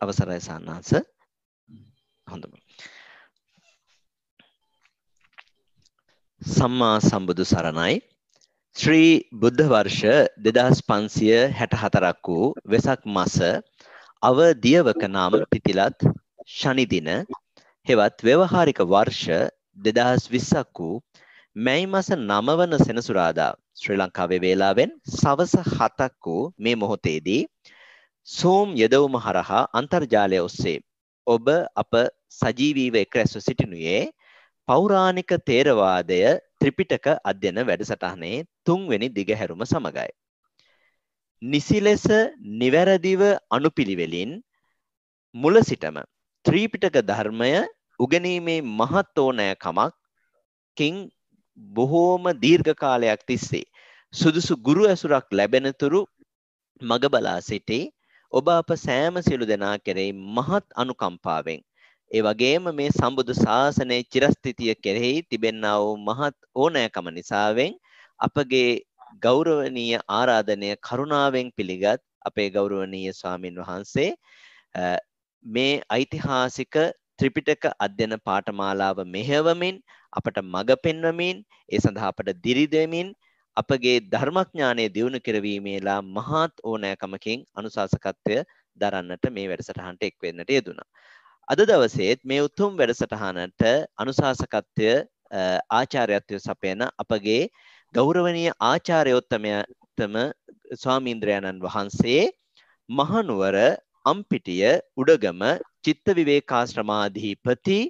අවසරයි සාන්නාස. හොඳම. සම්මා සම්බුදු සරණයි. ශ්‍රී බුද්ධ වර්ෂ දෙදහස් පන්සිය හැට හතරක් වූ වෙසක් මස අව දියවක නාම පිතිලත් ශනිදින හෙවත් ව්‍යවහාරික වර්ෂ දෙදහස් විස්සක් වූ මැයි මස නමවන සෙනසුරාදා ශ්‍රී ලංකාවේ වේලාවෙන් සවස හතක් වූ මේ මොහොතේදී සූම් යෙදවුම හරහා අන්තර්ජාලය ඔස්සේ ඔබ අප සජීවීව එක් රැස්ව සිටිනුයේ පෞරාණික තේරවාදය ත්‍රිපිටක අධ්‍යන වැඩසටහනේ තුන්වෙනි දිගහැරුම සමගයි. නිසි ලෙස නිවැරදිව අනුපිළිවෙලින් මුල සිටම ත්‍රීපිටක ධර්මය උගනීමේ මහත් ඕනෑකමක්කින් බොහෝම දීර්ඝ කාලයක් තිස්සේ සුදුසු ගුරු ඇසුරක් ලැබෙනතුරු මග බලා සිටි ඔබ අප සෑම සියලු දෙනා කෙරෙහි මහත් අනුකම්පාවෙන් ඒ වගේම මේ සම්බුදු ශාසනයේ චිරස්ථිතිය කෙරෙහි තිබෙන්නා වූ මහත් ඕනෑකම නිසාවෙන් අපගේ ගෞරවනීය ආරාධනය කරුණාවෙන් පිළිගත් අපේ ගෞරවනීය ස්වාමින් වහන්සේ මේ ඓතිහාසික ත්‍රිපිටක අධ්‍යයන පාඨමාලාව මෙහෙවමින් අපට මඟ පෙන්වමින් ඒ සඳහා අපට දිරි දෙමින් අපගේ ධර්මඥානය දියුණු කරවීමේලා මහත් ඕනෑකමකින් අනුශාසකත්වය දරන්නට මේ වැඩසටහනට එක් වෙන්නට යෙදුණා. අද දවසේත් මේ උතුම් වැඩසටහනට අනුශාසකත්වය ආචාර්යත්වය සපයන අපගේ ගෞරවනීය ආචාර්යෝත්තමයතම ස්වාමීන්ද්‍රයන්න් වහන්සේ මහනුවර අම්පිටිය උඩගම චිත්ත විවේකාශ්‍රමාධිපති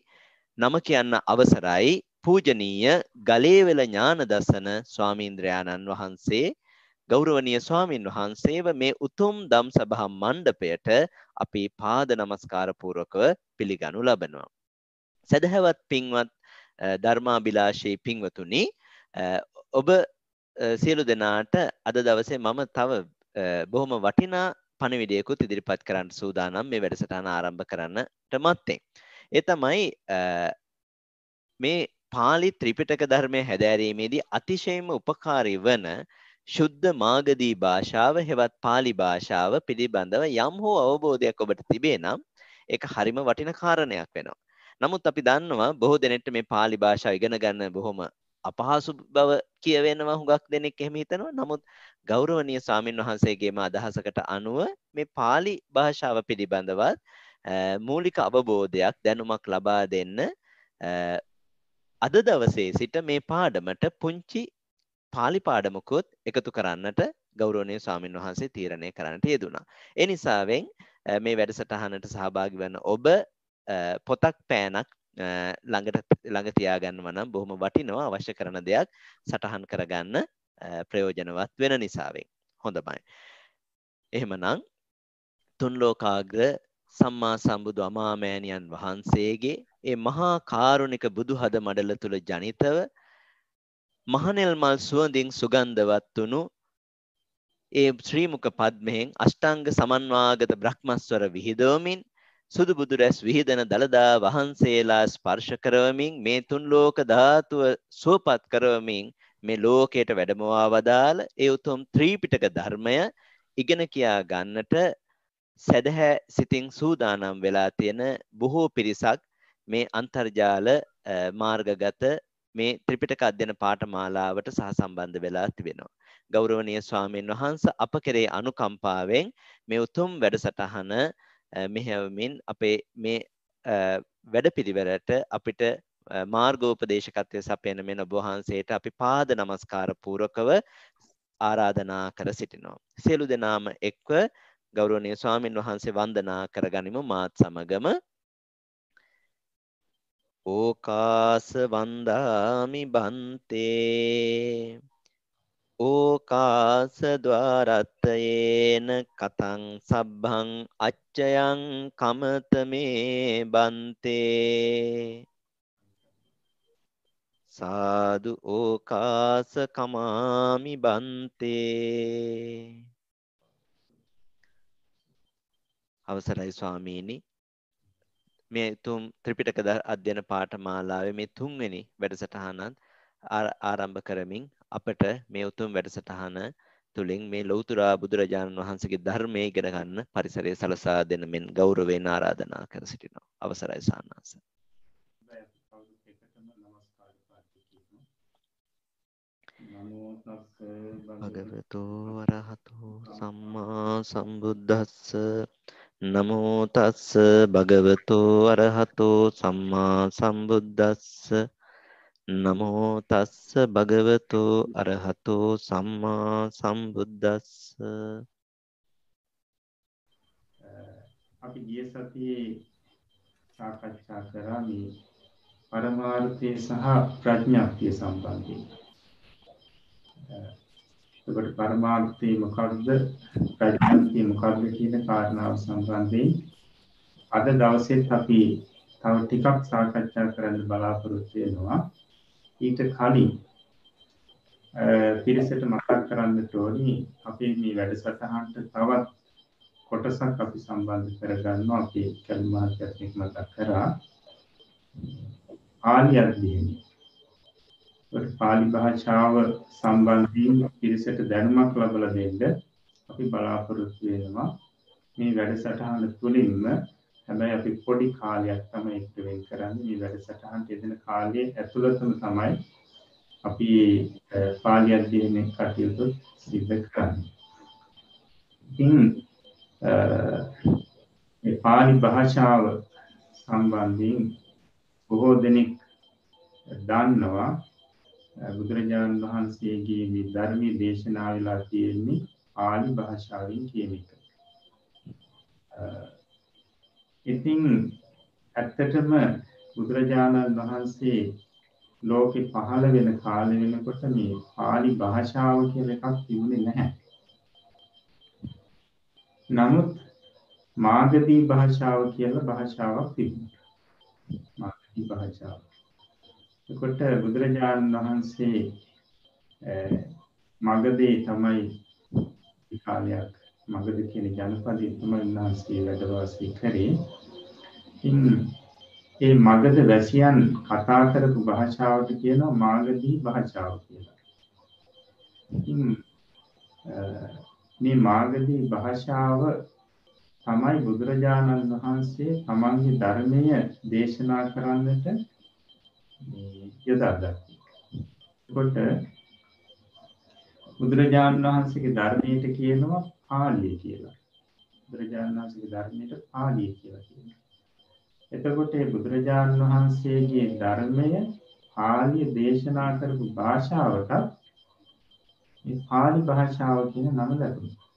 නම කියන්න අවසරයි පූජනීය ගලේවෙල ඥානදසන ස්වාමීන්ද්‍රයාණන් වහන්සේ ගෞරවනීය ස්වාමින් වහන්සේව මේ උතුම් දම් සභා මණ්ඩපයට අපි පාද නමස්කාර පූර්වකව පිළිගනු ලබනවා. සදහැවත් පින්වත් ධර්මාභිලාෂී පින්වතුනි ඔබ සියලු දෙනාට අද දවසේ මම තව බොහොම වටිනා පණිවිඩයකුත් ඉදිරිපත් කරන්න සූදානම් මේ වැඩසටහන ආරම්භ කරන්නට මත්තෙන්. ඒ තමයි මේ පාලි ත්‍රිපිටක ධර්මය හැදෑරීමේදී අතිශයම උපකාරී වන ශුද්ධ මාගදී භාෂාව හෙවත් පාලි භාෂාව පිළිබඳව යම් හෝ අවබෝධයක් ඔබට තිබේ නම් ඒක හරිම වටින කාරණයක් වෙනවා. නමුත් අපි දන්නවා බොහෝ දෙනෙක්ට මේ පාලි භාෂාව ඉගෙන ගන්න බොහොම අපහසු බව කියවෙනවා හුඟක් දෙනෙක් එහෙම හිතනවා. නමුත් ගෞරවනීය ස්වාමින් වහන්සේගේම අදහසකට අනුව මේ පාලි භාෂාව පිළිබඳවත් මූලික අවබෝධයක් දැනුමක් ලබා දෙන්න අද දවසේ සිට මේ පාඩමට පුංචි පාලි පාඩමකුත් එකතු කරන්නට ගෞරවනීය ස්වාමින් වහන්සේ තීරණය කරන්නට යෙදුණා. ඒ නිසාවෙන් මේ වැඩසටහනට සහභාගී වන ඔබ පොතක් පෑනක් ළඟට ළඟ තියාගන්නවා නම් බොහොම වටිනවා අවශ්‍ය කරන දෙයක් සටහන් කරගන්න ප්‍රයෝජනවත් වෙන නිසාවෙන්. හොඳයි. එහෙමනම් තුන් ලෝකාග්‍ර සම්මා සම්බුදු අමාමෑණියන් වහන්සේගේ ඒ මහා කාරුණික බුදුහද මඩල තුල ජනිතව මහනෙල් මල් සුවඳින් සුගන්ධවත් වුණු ඒ ශ්‍රීමුක පද්මයෙන් අෂ්ටාංග සමන්වාගත බ්‍රහ්මස්වර විහිදවමින් සුදු බුදු රැස් විහිදෙන දළදා වහන්සේලා ස්පර්ශ කරවමින් මේ තුන් ලෝක ධාතුව සුවපත් කරවමින් මේ ලෝකයට වැඩමවා වදාළ ඒ උතුම් ත්‍රීපිටක ධර්මය ඉගෙන කියා ගන්නට සැදහැ සිතින් සූදානම් වෙලා තියෙන බොහෝ පිරිසක් මේ අන්තර්ජාල මාර්ගගත මේ ත්‍රිපිටක අධ්‍යයන පාඨමාලාවට සහසම්බන්ධ වෙලා තිබෙනවා. ගෞරවනීය ස්වාමීන් වහන්ස අප කෙරේ අනුකම්පාවෙන් මේ උතුම් වැඩසටහන මෙහෙවමින් අපේ මේ වැඩපිළිවෙලට අපිට මාර්ගෝපදේශකත්වය සපයන මෙන ඔබ වහන්සේට අපි පාද නමස්කාර පූර්වකව ආරාධනා කර සිටිනවා. සියලු දෙනාම එක්ව ගෞරවනීය ස්වාමින් වහන්සේ වන්දනා කරගනිමු මාත් සමගම ඕකාස වන්දාමි බන්තේ. ඕකාස ద్వාරත්තයේන කතං සබ්බං අච්චයං කමතමේ බන්තේ. සාදු ඕකාස කමාමි බන්තේ. අවසරයි ස්වාමීනි. මේ තුම් ත්‍රිපිටක අධ්‍යයන පාඨමාලාවේ මේ තුන්වෙනි වැඩසටහනත් ආරම්භ කරමින් අපට මේ උතුම් වැඩසටහන තුළින් මේ ලෞතුරා බුදුරජාණන් වහන්සේගේ ධර්මය ඉගෙන ගන්න පරිසරය සලසා දෙන මෙන් ගෞරවයෙන් ආරාධනා කර සිටිනවා. අවසරයි සාන්නාස. භගවතෝ වරහතෝ සම්මා සම්බුද්දස්ස නමෝ තස්ස භගවතෝ අරහතෝ සම්මා සම්බුද්දස්ස නමෝ තස්ස භගවතෝ අරහතෝ සම්මා සම්බුද්දස්ස අපි ගිය සතියේ සාකච්ඡා කරා මේ පරමාර්ථය සහ ප්‍රඥාක්තිය සම්බන්ධයෙන්. එතකොට පරමාර්ථය මොකක්ද ප්‍රඥාක්තිය මොකක්ද කියන කාරණාව සම්බන්ධයෙන් අද දවසෙත් අපි තව ටිකක් සාකච්ඡා කරන්න බලාපොරොත්තු වෙනවා. ඊට කලින් පිරිසට මතක් කරන්නට ඕනි අපේ මේ වැඩසටහනට තවත් කොටසක් අපි සම්බන්ධ කරගන්නවා අපේ කැලි මහත්තයත් එක්ක මතක් කරා පාලි අධ්‍යයනය. පාලි භාෂාව සම්බන්ධයෙන් පිරිසට දැනුමක් ලබලා දෙන්න අපි බලාපොරොත්තු වෙනවා. මේ වැඩසටහන තුළින්ම හැබැයි අපි පොඩි කාලයක් තමයි එක්ක වෙන් කරන්නේ මේ වැඩසටහනට යෙදෙන කාලයේ ඇතුළතම තමයි අපි පාලි අධ්‍යයනයේ කටයුතු සිදු කරන්නේ. ඉතින් මේ පාලි භාෂාව සම්බන්ධයෙන් බොහෝ දෙනෙක් දන්නවා බුදුරජාණන් වහන්සේගේ මේ ධර්මයේ දේශනා වෙලා තියෙන්නේ පාලි භාෂාවෙන් කියන එක. ඉතින් ඇත්තටම බුදුරජාණන් වහන්සේ ලෝකෙ පහළ වෙන කාලෙ වෙනකොට මේ පාලි භාෂාව කියලා එකක් තිබුණේ නැහැ. නමුත් මාගදී භාෂාව කියලා භාෂාවක් තිබුණා. මාගදී භාෂාව. එතකොට බුදුරජාණන් වහන්සේ මගදී තමයි කාලයක් මගද කියන ජනපදයේ තමයි උන්වහන්සේ වැඩ වාසය කරේ. ඉතින් ඒ මගද වැසියන් කතා කරපු භාෂාවට කියනවා මාගදී භාෂාව කියලා. ඉතින් මේ මාගදී භාෂාව තමයි බුදුරජාණන් වහන්සේ තමන්ගේ ධර්මය දේශනා කරන්නට යොදාගත්තේ. එතකොට බුදුරජාණන් වහන්සේගේ ධර්මයට කියනවා පාලිය කියලා. බුදුරජාණන් වහන්සේගේ ධර්මයට පාලිය කියලා කියනවා. එතකොට මේ බුදුරජාණන් වහන්සේගේ ධර්මය පාලිය දේශනා කරපු භාෂාවට මේ පාලි භාෂාව කියන නම ලැබුණා.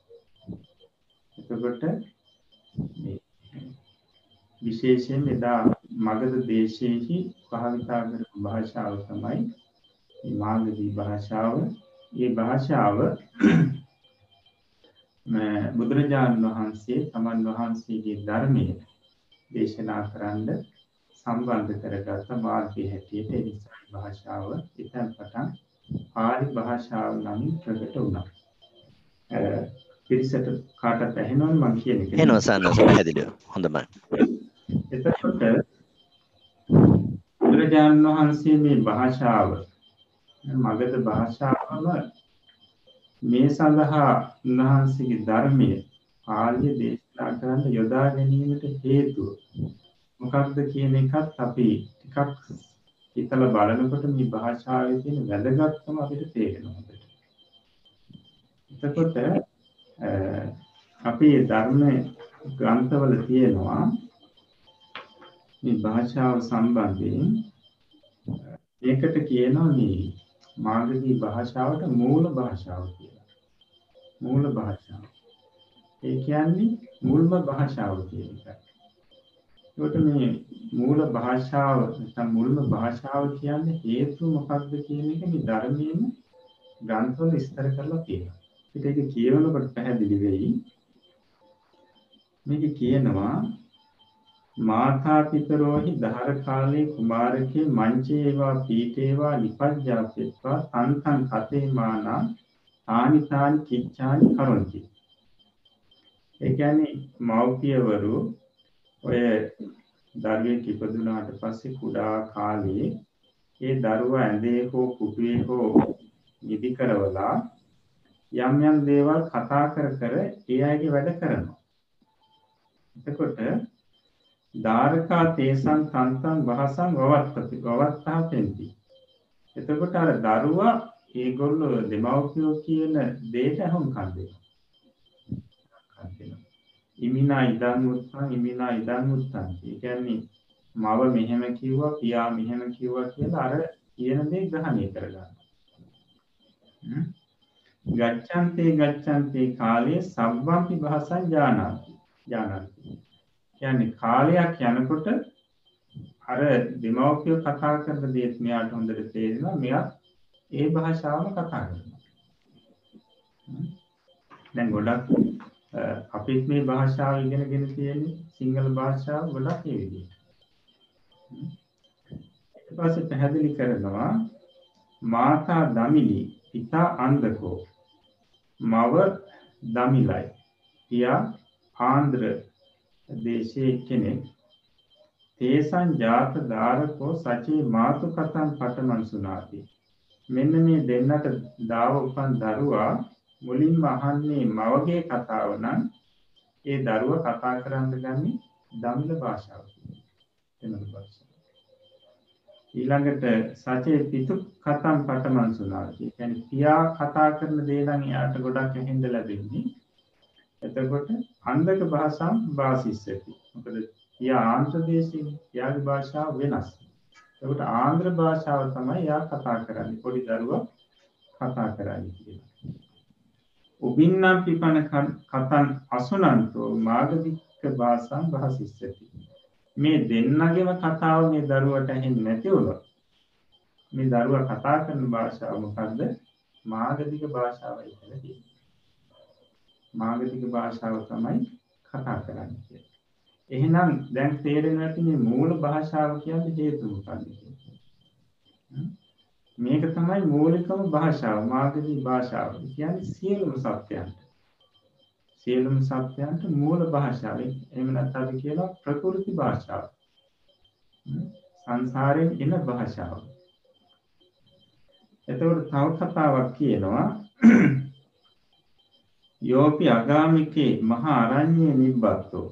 එතකොට මේ විශේෂයෙන් එදා මගධ දේශයේහි භාවිතා කරපු භාෂාව තමයි මාගධී භාෂාව. මේ භාෂාව බුදුරජාණන් වහන්සේ තමන් වහන්සේගේ ධර්මය දේශනා කරන්න සම්බන්ධ කරගත්ත මාර්ගය හැටියට එනිසා භාෂාව එතැන් පටන් පාලි භාෂාව නමින් ප්‍රකට වුණා. පිරිසට කාටත් ඇහෙනවද මම කියන එක? එනවා සන්නස පැහැදිලිව. හොඳයි. එතකොට බුදුරජාණන් වහන්සේ මේ භාෂාව මගධ භාෂාවම මේ සඳහා උන්වහන්සේගේ ධර්මය පාලිය දේශනා කරන්න යොදා ගැනීමට හේතුව මොකක්ද කියන එකත් අපි ටිකක් හිතලා බලනකොට මේ භාෂාවේ තියෙන වැදගත්කම අපිට තේරෙනවා. එතකොට අපි ධර්ම ග්‍රන්ථවල තියෙනවා මේ භාෂාව සම්බන්ධයෙන් ඒකට කියනවා මේ මාගදී භාෂාවට මූල භාෂාව කියලා. මූල භාෂාව. ඒ කියන්නේ මුල්ම භාෂාව කියන එක. ඒකට මේ මූල භාෂාව නැත්නම් මුල්ම භාෂාව කියන්නේ හේතු මොකක්ද කියන එක මේ ධර්මයේම ග්‍රන්ථවල විස්තර කරලා තියෙනවා. ඒක ඒක කියවනකොට පැහැදිලි වෙයි. මේක කියනවා මාතා පිතරෝහි දහර කාලේ කුමාරකේ මංචේවා පීඨේවා නිපජ්ජාපෙත්වා තන්තං කතේ මානා තානි තානි කිච්ඡානි කරොන්ති ඒ කියන්නේ මව්පියවරු ඔය දරුවෙක් ඉපදුනාට පස්සේ කුඩා කාලේ ඒ දරුවා ඇඳේ හෝ කුටුවේ හෝ නිදි කරවලා යම් යම් දේවල් කතා කර කර ඒ අයගේ වැඩ කරනවා. එතකොට ධාරකා තේසං තන්තං වහසං වවත්තති වවත්තා පෙන්ති. එතකොට අර දරුවා ඒගොල්ලෝ දෙමව්පියෝ කියන දේට අහුම්කම් දෙනවා. ඉමිනා ඉදන් උත්සන් ඉමිනා ඉදන් උත්සන්. ඒ කියන්නේ මව මෙහෙම කිව්වා පියා මෙහෙම කිව්වා කියලා අර කියන දේ ග්‍රහණය කරගන්න. ගච්ඡන්තේ ගච්ඡන්තේ කාලයේ සබ්බම්පි භාසං ඥානාති. ඥානාති. කියන්නේ කාලයක් යනකොට අර දෙමව්පියෝ කතා කරන දේත් මෙයාට හොඳට තේරෙනවා මෙයා ඒ භාෂාවම කතා කරනවා. දැන් ගොඩක් අපිත් මේ භාෂාව ඉගෙනගෙන තියෙන්නේ සිංහල භාෂාව ගොඩක් ඒ විදිහට. ඊට පස්සේ පැහැදිලි කරනවා මාතා දමිලි පිතා අන්දකෝ මව දමිලයි පියා ආන්ද්‍ර දේශයේ කෙනෙක්. තේසං ජාත ධාරකෝ සචේ මාතු කතන් පටමන් සුනාති මෙන්න මේ දෙන්නට දාව උපන් දරුවා මුලින්ම අහන්නේ මවගේ කතාව නම් ඒ දරුවා කතා කරන්න ගන්නේ දමිළ භාෂාව. දෙමළ භාෂාව. ඊළඟට සචේ පිතු කතම් පටමන් සුනාති කියන්නේ පියා කතා කරන දේ නම් එයාට ගොඩක් ඇහෙන්න ලැබෙන්නේ. එතකොට අන්දක භාෂාම් වාසිස්සති මොකද පියා ආන්ధ్‍ර දේශයේ පියාගේ භාෂාව වෙනස්. එතකොට ආන්ధ్‍ර භාෂාව තමයි එයා කතා කරන්නේ. පොඩි දරුවා කතා කරන්නේ කියලා. උබින්නම් පිපන කතන් අසුනන්තෝ මාගදික භාෂාම් වාසිස්සති මේ දෙන්නගේම කතාව මේ දරුවට ඇහෙන්නේ නැති වුණොත් මේ දරුවා කතා කරන භාෂාව මොකද්ද? මාගධික භාෂාවයි කියලා කියනවා. මාගධික භාෂාව තමයි කතා කරන්නේ කියලා. එහෙනම් දැන් තේරෙන්නේ නැති මේ මූල භාෂාව කියන්නේ හේතු මොකක්ද මේක තමයි මූලිකම භාෂාව මාගධික භාෂාව. කියන්නේ සියලුම සත්‍යයන්ට සියලුම සත්‍යයන්ට මූල භාෂාව. එහෙම නැත්නම් අපි කියනවා ප්‍රකෘති භාෂාව. සංසාරයෙන් එන භාෂාව. එතකොට තව කතාවක් කියනවා යෝපි අගාමිකේ මහා අරඤ්ඤේ නිබ්බත්තෝ.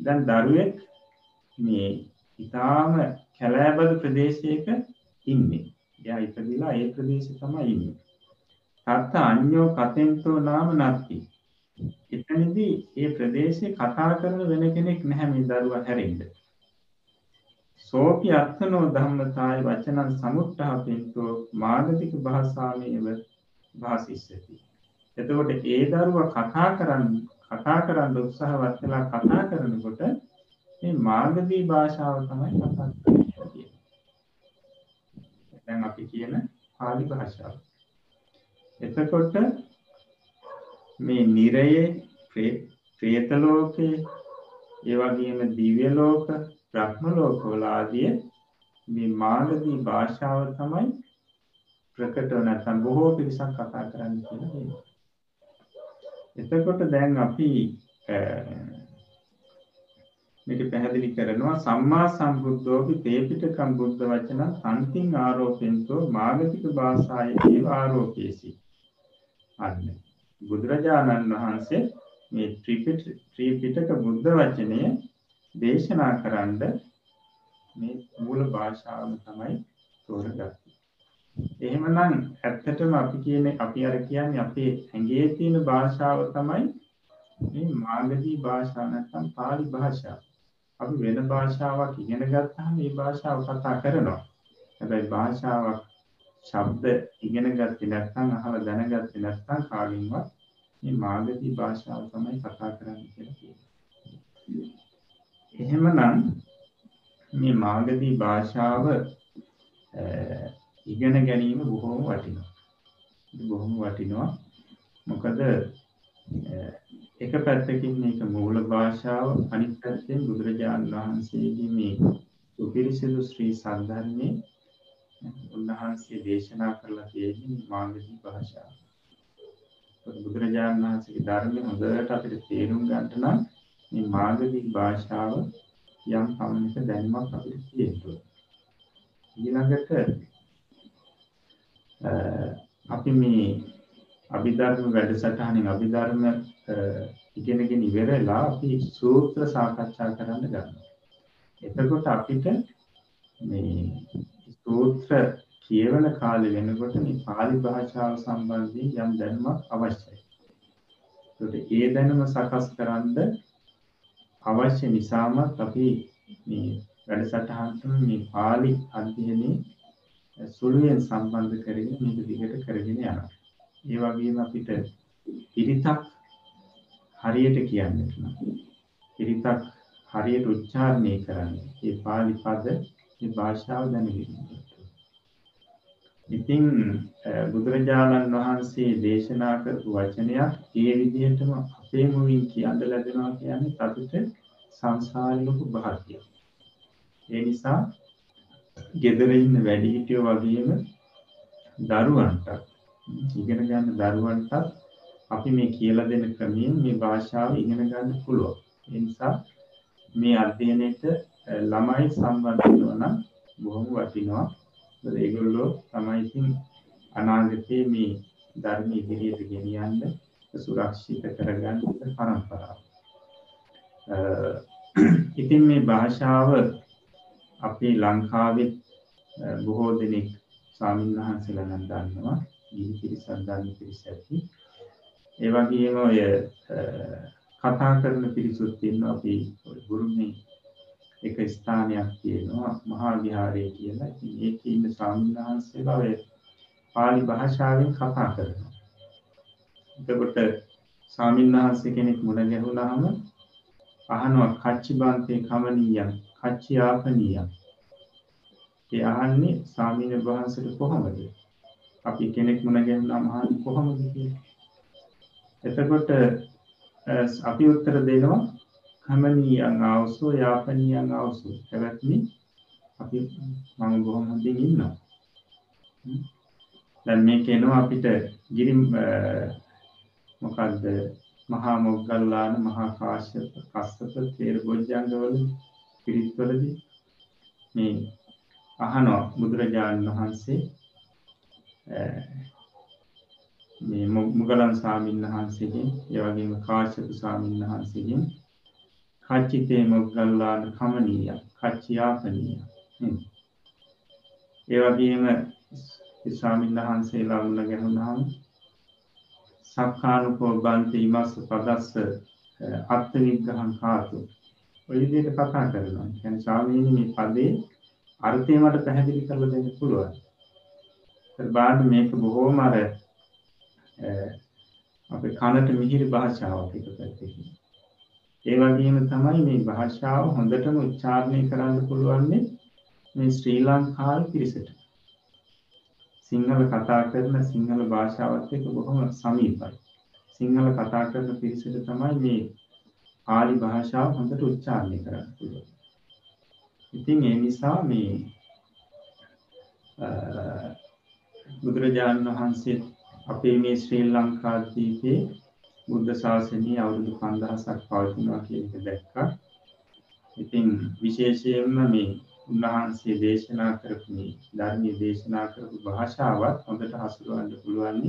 දැන් දරුවෙක් මේ ඊටාම කැලෑබදු ප්‍රදේශයක ඉන්නේ. එයා ඉපදිලා ඒ ප්‍රදේශේ තමයි ඉන්නේ. තත්ත අඤ්ඤෝ කතෙන්තෝ නාම නත්ති. එතනදී ඒ ප්‍රදේශේ කතා කරන වෙන කෙනෙක් නැහැ මේ දරුවා හැරෙන්න. සෝපි අත්තනෝ ධම්මතාය වචනං සමුත්ථාපෙන්තෝ මාගතික භාෂාවේව භාසිස්සති. එතකොට ඒ දරුවා කතා කරන්න කතා කරන්න උත්සාහවත් වෙලා කතා කරනකොට මේ මාර්ගදී භාෂාව තමයි කතා කරන්නේ. දැන් අපි කියන පාලි භාෂාව. එතකොට මේ නිරයේ ප්‍රේත ලෝකේ ඒ වගේම දිව්‍ය ලෝක බ්‍රහ්ම ලෝකවල ආදී මේ මානවී භාෂාව තමයි ප්‍රකටව නැත්නම් බොහෝ පිරිසක් කතා කරන්නේ කියලා කියනවා. එතකොට දැන් අපි මේක පැහැදිලි කරනවා සම්මා සම්බුද්ධෝපි තේපිටකම් බුද්ධ වචන සම්තිං ආරෝපෙන්තෝ මාගතික භාෂායේ ඒව ආරෝපේසි. අන්නේ බුදුරජාණන් වහන්සේ මේ ත්‍රිපිටක බුද්ධ වචනය දේශනා කරන්න මේ මූල භාෂාවම තමයි තෝරගත්තේ. එහෙමනම් ඇත්තටම අපි කියන්නේ අපි අර කියන්නේ අපේ ඇඟේ තියෙන භාෂාව තමයි මේ මාගදී භාෂාව නැත්නම් පාලි භාෂාව. අපි වෙන භාෂාවක් ඉගෙන ගත්තාම මේ භාෂාව කතා කරනවා. හැබැයි භාෂාවක් ශබ්ද ඉගෙන ගත්තේ නැත්නම් අහලා දැනගත්තේ නැත්නම් කාගෙන්වත් මේ මාගදී භාෂාව තමයි කතා කරන්නේ කියලා කියනවා. එහෙමනම් මේ මාගදී භාෂාව ඉගෙන ගැනීම බොහොම වටිනවා. බොහොම වටිනවා. මොකද එක පැත්තකින් මේක මූල භාෂාව අනිත් පැත්තෙන් බුදුරජාණන් වහන්සේගේ මේ සුපිරිසිදු ශ්‍රී සද්ධර්මයේ උන්වහන්සේ දේශනා කරලා තියෙන්නේ මාගදී භාෂාව. බුදුරජාණන් වහන්සේගේ ධර්මය හොඳට අපිට තේරුම් ගන්නට නම් මේ මාගදී භාෂාව යම් පමණක දැනුමක් අපිට තියෙන්න ඊළඟට අපි මේ අභිධර්ම වැඩසටහනින් අභිධර්ම ඉගෙනගෙන ඉවරලා අපි සූත්‍ර සාකච්ඡා කරන්න ගන්නවා. එතකොට අපිට මේ සූත්‍ර කියවන කාලෙ වෙනකොට මේ pāli භාෂාව සම්බන්ධයෙන් යම් දැනුමක් අවශ්‍යයි. ඒකට ඒ දැනුම සකස් කරන්න අවශ්‍ය නිසාමත් අපි මේ වැඩසටහනට මේ pāli අධ්‍යයනයේ සුළුයෙන් සම්බන්ධ කරගෙන මේක දිගට කරගෙන යනවා. ඒ වගේම අපිට පිරිතක් හරියට කියන්න පිරිතක් හරියට උච්චාරණය කරන්න ඒ පාලි පද ඒ භාෂාව දැනගන්න. ඉතින් බුදුරජාණන් වහන්සේ දේශනා කරපු වචනයක් ඒ විදිහටම අපේ මුවින් කියන්න ලැබෙනවා කියන්නේ අපිට සංසාරේ ලොකු භාග්‍යයක්. ඒ නිසා ගෙදර ඉන්න වැඩිහිටියෝ වගේම දරුවන්ට ඉගෙන ගන්න දරුවන්ට අපි මේ කියලා දෙන ක්‍රමයෙන් මේ භාෂාව ඉගෙන ගන්න පුළුවන්. ඒ නිසා මේ අධ්‍යයනයට ළමයි සම්බන්ධ වෙනවා නම් බොහොම වටිනවා. මොකද ඒගොල්ලෝ තමයි ඉතින් අනාගතයේ මේ ධර්ම ඉදිරියට ගෙනියන්න සුරක්ෂිත කරගන්න පරම්පරාව. ඉතින් මේ භාෂාව අපේ ලංකාවේ බොහෝ දෙනෙක් ස්වාමීන් වහන්සේලා නම් දන්නවා ගිහි පිරිසක් දන්න පිරිස ඇති ඒ වගේම ඔය කතා කරන පිරිසුත් ඉන්නවා අපි ගුරුමේ එක ස්ථානයක් තියෙනවා මහා විහාරය කියලා. ඉතින් ඒකේ ඉන්න ස්වාමීන් වහන්සේලා ඔය පාලි භාෂාවෙන් කතා කරනවා. එතකොට ස්වාමීන් වහන්සේ කෙනෙක් මුණ ගැහුණාම අහනවා කච්චිබන්තේ කමනීයම් කච්චියාපනීයම් ඒ අහන්නේ ස්වාමීන් වහන්සේට කොහොමද? අපි කෙනෙක් මුණ ගැහුණාම අහන්නේ කොහොමද කියලා. එතකොට අපි උත්තර දෙනවා කමනීයන් අවසෝ යාපනීයන් අවසෝ පැවැත්මි අපි මම බොහොම හොඳින් ඉන්නවා. දැන් මේක එනවා අපිට ගිරි මොකද්ද? මහා මොග්ගල්ලාන මහා කාශ්‍යප කස්සප තේර බොජ්ජංගවල පිරිත්වලදී. මේ අහනවා බුදුරජාණන් වහන්සේ. මේ මුගලන් සාමීන් වහන්සේගෙන් ඒ වගේම කාශ්‍යප සාමීන් වහන්සේගෙන් කච්චිතේ මොග්ගල්ලාන කමනීය කච්චියාපනීය ඒ වගේම ස්වාමීන් වහන්සේලා වුණ ගැහුණාම සක්කානුකෝ බන්ති ඉමස්ස පදස්ස අත්ථ විග්‍රහං කාතු. ඔය විදිහට කතා කරනවා. කියන්නේ ස්වාමීනි මේ පදේ අර්ථය මට පැහැදිලි කරලා දෙන්න පුළුවන්. ඒ බාහිර මේක බොහෝම අර අපේ කනට මිහිරි භාෂාවක් එක පැත්තකින්. ඒ වගේම තමයි මේ භාෂාව හොඳටම උච්චාරණය කරන්න පුළුවන් මේ ශ්‍රී ලංකාවේ පිරිසට. සිංහල කතා කරන සිංහල භාෂාවත් එක්ක බොහොම සමීපයි. සිංහල කතා කරන පිරිසට තමයි මේ පාලි භාෂාව හොඳට උච්චාරණය කරන්න පුළුවන්. ඉතින් ඒ නිසා මේ බුදුරජාණන් වහන්සේ අපේ මේ ශ්‍රී ලංකාදීපේ බුද්ධ ශාසනය අවුරුදු 5000ක් පවතිනවා කියන එක දැක්කා. ඉතින් විශේෂයෙන්ම මේ උන්වහන්සේ දේශනා කරපු මේ ධර්මයේ දේශනා කරපු භාෂාවත් හොඳට හසුරවන්න පුළුවන්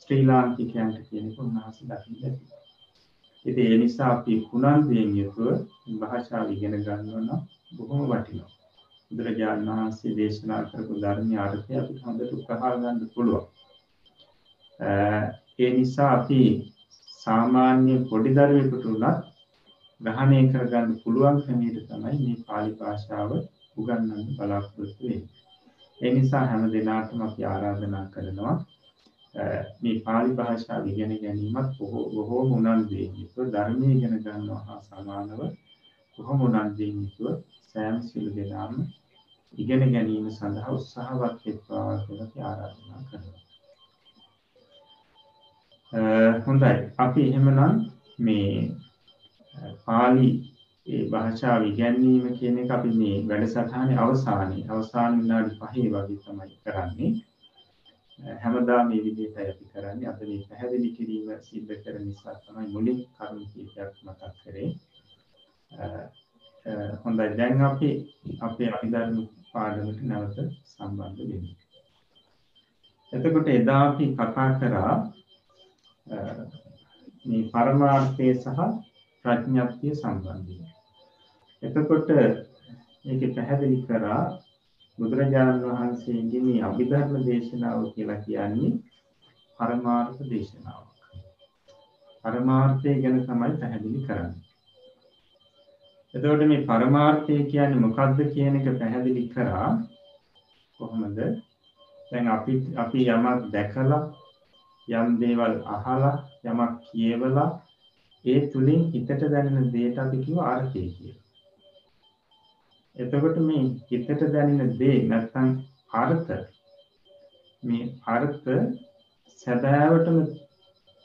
ශ්‍රී ලාංකිකයන්ට කියන එක උන්වහන්සේ දකින්න ඇති. ඉතින් ඒ නිසා අපි කුණන්දයෙන් යුතුව භාෂාව ඉගෙන ගන්නවා නම් බොහොම වටිනවා. බුදුරජාණන් වහන්සේ දේශනා කරපු ධර්මයේ අර්ථය අපිට හොඳට උකහා ගන්න පුළුවන්. ඒ නිසා අපි සාමාන්‍ය පොඩි දරුවෙකුට උනත් ග්‍රහණය කරගන්න පුළුවන් ක්‍රමයට තමයි මේ පාලි භාෂාව උගන්වන්න බලාපොරොත්තු වෙන්නේ. ඒ නිසා හැම දිනකටම අපි ආරාධනා කරනවා මේ පාලි භාෂාව ඉගෙන ගැනීමත් බොහෝ උනන්දුවෙන් යුතුව ධර්මයේ ඉගෙන ගන්නවා හා සමානව බොහොම උනන්දුවෙන් යුතුව සෑම සිළු දෙනාම ඉගෙන ගැනීම සඳහා උත්සාහවත් වෙත්වා කියලා අපි ආරාධනා කරනවා. හොඳයි. අපි එහෙමනම් මේ පාලි ඒ භාෂාව ඉගැන්වීම කියන එක අපි මේ වැඩසටහනේ අවසානයේ අවසාන විනාඩි 5 වගේ තමයි කරන්නේ. හැමදාම මේ විදිහටයි අපි කරන්නේ අද මේ පැහැදිලි කිරීම සිද්ධ කරන නිසා තමයි මුලින් කරුණු කීපයක් මතක් කරේ. හොඳයි දැන් අපි අපේ අභිධර්ම පාඩමට නැවත සම්බන්ධ වෙමු එතකොට එදා අපි කතා කරා මේ පරමාර්ථය සහ ප්‍රඥප්තිය සම්බන්ධය. එතකොට මේක පැහැදිලි කරා බුදුරජාණන් වහන්සේගේ මේ අභිධර්ම දේශනාව කියලා කියන්නේ පරමාර්ථ දේශනාවක්. පරමාර්ථය ගැන තමයි පැහැදිලි කරන්නේ. එතකොට මේ පරමාර්ථය කියන්නේ මොකක්ද කියන එක පැහැදිලි කරා කොහොමද? දැන් අපි අපි යමක් දැකලා යම් දේවල් අහලා යමක් කියවලා ඒ තුලින් හිතට දැනෙන දේට අපි කියව අර්ථය කියලා. එතකොට මේ හිතට දැනෙන දේ නැත්නම් අර්ථ මේ අර්ථ සැබෑවටම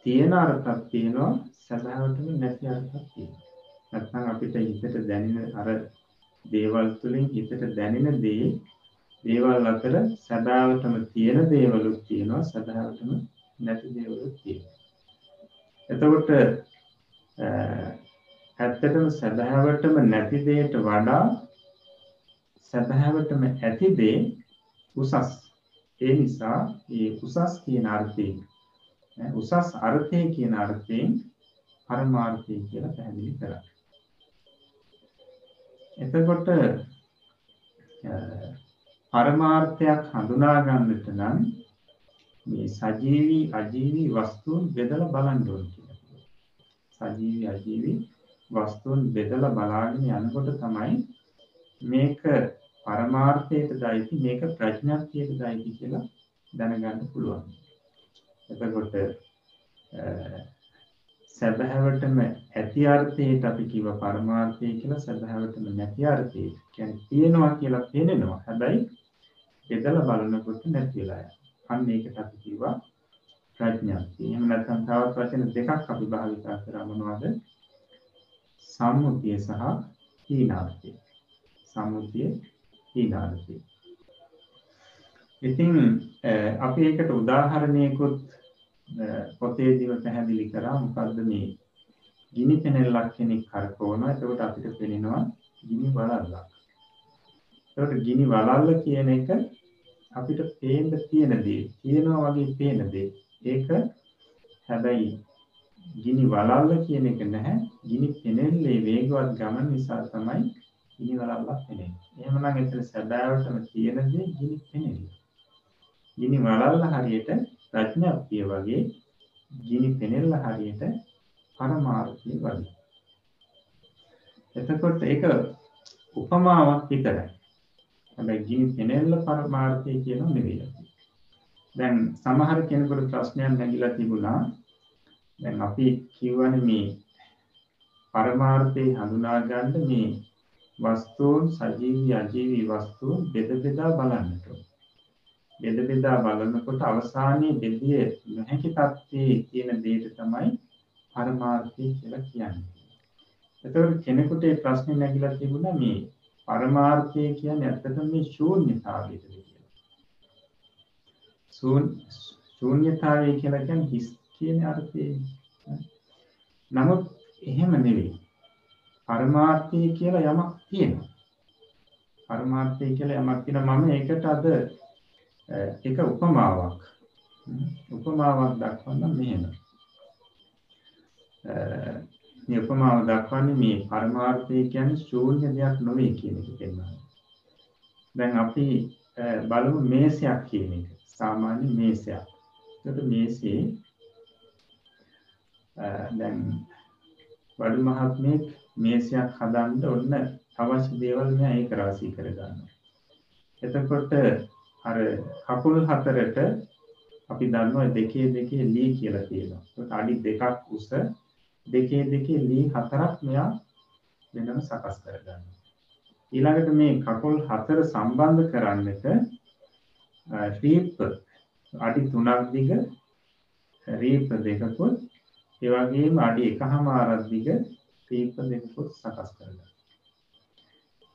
තියෙන අර්ථයක් තියෙනවා සැබෑවටම නැති අර්ථයක් තියෙනවා. නැත්නම් අපිට හිතට දැනෙන අර දේවල් තුලින් හිතට දැනෙන දේ දේවල් අතර සැබෑවටම තියෙන දේවලුත් තියෙනවා සැබෑවටම නැති දේවලුත් තියෙනවා. එතකොට ඇත්තටම සැබෑවටම නැති දෙයට වඩා සැබෑවටම ඇති දේ උසස්. ඒ නිසා මේ උසස් කියන අර්ථයෙන් උසස් අර්ථය කියන අර්ථයෙන් පරමාර්ථය කියලා පැහැදිලි කරා. එතකොට පරමාර්ථයක් හඳුනා ගන්නට නම් මේ සජීවී අජීවී වස්තුන් බෙදලා බලන්න ඕන කියලා. සජීවී අජීවී වස්තුන් බෙදලා බලාගෙන යනකොට තමයි මේක පරමාර්ථයට දයිති මේක ප්‍රඥාත්තියට දයිති කියලා දැනගන්න පුළුවන්. එතකොට සැබෑවටම ඇති අර්ථයට අපි කිව්ව පරමාර්ථය කියලා සැබෑවටම නැති අර්ථයට කියන්නේ තියෙනවා කියලා පේනෙනවා. හැබැයි බෙදලා බලනකොට නැති වෙලා යනවා. අන්න ඒකට අපි කිව්වා ප්‍රඥාක්තිය. එහෙම නැත්නම් තවත් වචන දෙකක් අපි භාවිතා කරා මොනවද? සම්මුතිය සහ හීනාර්ථය. සම්මුතිය හීනාර්ථය. ඉතින් අපි ඒකට උදාහරණයකුත් පොතේදීම පැහැදිලි කරා මොකද්ද මේ ගිනි පෙනෙල්ලක් කෙනෙක් කරකවනවා එතකොට අපිට පෙනෙනවා ගිනි වලල්ලක්. එතකොට ගිනි වලල්ල කියන එක අපිට පේන්න තියෙන දේ, තියෙනවා වගේ පේන දේ. ඒක හැබැයි ගිනි වලල්ල කියන එක නැහැ. ගිනි පෙනෙල්ලේ වේගවත් ගමන නිසා තමයි ගිනි වලල්ලක් පෙනෙන්නේ. එහෙමනම් එතන සැබෑවටම තියෙන දේ ගිනි පෙනෙල්ල. ගිනි වලල්ල හරියට ප්‍රඥාප්තිය වගේ ගිනි පෙනෙල්ල හරියට පරමාර්ථය වගේ. එතකොට ඒක උපමාවක් විතරයි. හැබැයි ගිනි පෙනෙල්ල පරමාර්ථය කියන නෙවෙයි. දැන් සමහර කෙනෙකුට ප්‍රශ්නයක් නැගිලා තිබුණා. දැන් අපි කියවනේ මේ පරමාර්ථය හඳුනා ගන්න මේ වස්තුන් සජීවී අජීවී වස්තුන් බෙද බෙදා බලන්නට බෙද බෙදා බලනකොට අවසානයේ බෙදිය නොහැකි තත්ත්වයේ තියෙන දෙයට තමයි පරමාර්ථය කියලා කියන්නේ. එතකොට කෙනෙකුට ඒ ප්‍රශ්නේ නැගිලා තිබුණා මේ පරමාර්ථය කියන්නේ ඇත්තටම මේ ශූන්‍යතාවයද කියලා. ශූන්‍යතාවය කියලා කියන්නේ හිස් කියන අර්ථයෙන්. නමුත් එහෙම නෙවෙයි. පරමාර්ථය කියලා යමක් තියෙනවා. පරමාර්ථය කියලා යමක් තියෙනවා මම ඒකට අද Eh, එක උපමාවක් උපමාවක් දක්වන්න මෙහෙම. Eh, මේ උපමාව දක්වන්නේ මේ පරමාර්ථය කියන්නේ ශූන්‍ය දෙයක් නොවේ කියන එක පෙන්වනවා. දැන් අපි eh, බලමු මේසයක් කියන එක. සාමාන්‍ය මේසයක්. එතකොට මේසේ දැන් වඩු මහත්මයෙක් මේසයක් හදන්න ඔන්න අවශ්‍ය දේවල් මෙයා ඒක රාශී කරගන්නවා. එතකොට අර කකුල් හතරට අපි දන්නවා දෙකේ දෙකේ ලී කියලා තියෙනවා. ඒකට අඩි දෙකක් උස දෙකේ දෙකේ ලී හතරක් මෙයා වෙනම සකස් කරගන්නවා. ඊළඟට මේ කකුල් හතර සම්බන්ධ කරන්නට රීප් අඩි 3ක් දිග රීප් දෙකකුත් ඒ වගේම අඩි 1කමාරක් දිග රීප් දෙකකුත් සකස් කරගන්නවා.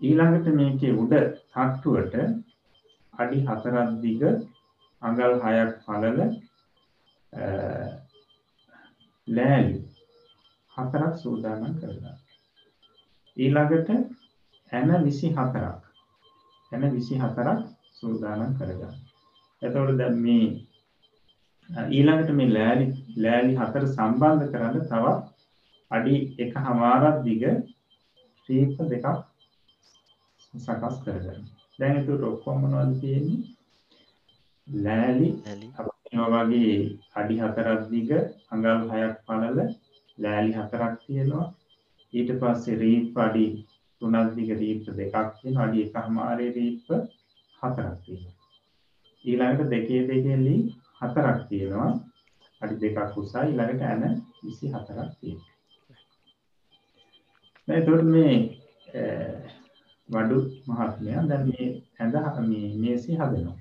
ඊළඟට මේකේ උඩ තට්ටුවට අඩි 4ක් දිග අඟල් 6ක් පළල ලෑලි හතරක් සූදානම් කරගන්න. ඊළඟට ඇන 24ක් ඇන 24ක් සූදානම් කරගන්න. එතකොට දැන් මේ ඊළඟට මේ ලෑලි ලෑලි හතර සම්බන්ධ කරන්න තවත් අඩි එක හමාරක් දිග ශීප දෙකක් සකස් කරගන්න දැන් එතුට ඔක්කොම මොනවද තියෙන්නේ? ලෑලි. වගේ අඩි හතරක් දිග අඟල් හයක් පළල ලෑලි හතරක් තියෙනවා. ඊට පස්සේ රීප් අඩි තුනක් දිග රීප්ප දෙකක් තියෙන අඩි එක හමාරේ රීප්ප හතරක් තියෙනවා. ඊළඟට දෙකේ දෙකෙලි හතරක් තියෙනවා. අඩි දෙකක් උසයි. ඊළඟට ඇන විසි හතරක් තියෙනවා. එතකොට මේ වඩු මහත්මයා. දැන් මේ ඇඳ මේ මේසි හදනවා.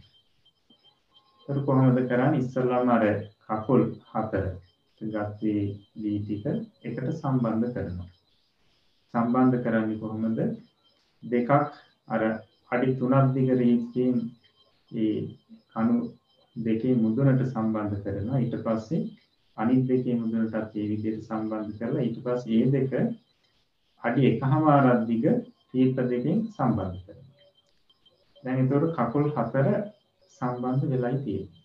එතකොට කොහොමද කරන්නේ? ඉස්සල්ලාම අර කකුල් හතර ගත්තේ ලී ටික එකට සම්බන්ධ කරනවා. සම්බන්ධ කරන්නේ කොහොමද? දෙකක් අර අඩි තුනක් දිග රීතියෙන් ඒ කණු දෙකේ මුදුනට සම්බන්ධ කරනවා. ඊට පස්සේ අනිත් දෙකේ මුදුනටත් ඒ විදිහට සම්බන්ධ කරලා ඊට පස්සේ ඒ දෙක අඩි එකහමාරක් දිග තීර්ථ දෙකෙන් සම්බන්ධ කරනවා. දැන් ඒතකොට කකුල් හතර සම්බන්ධ වෙලයි තියෙන්නේ.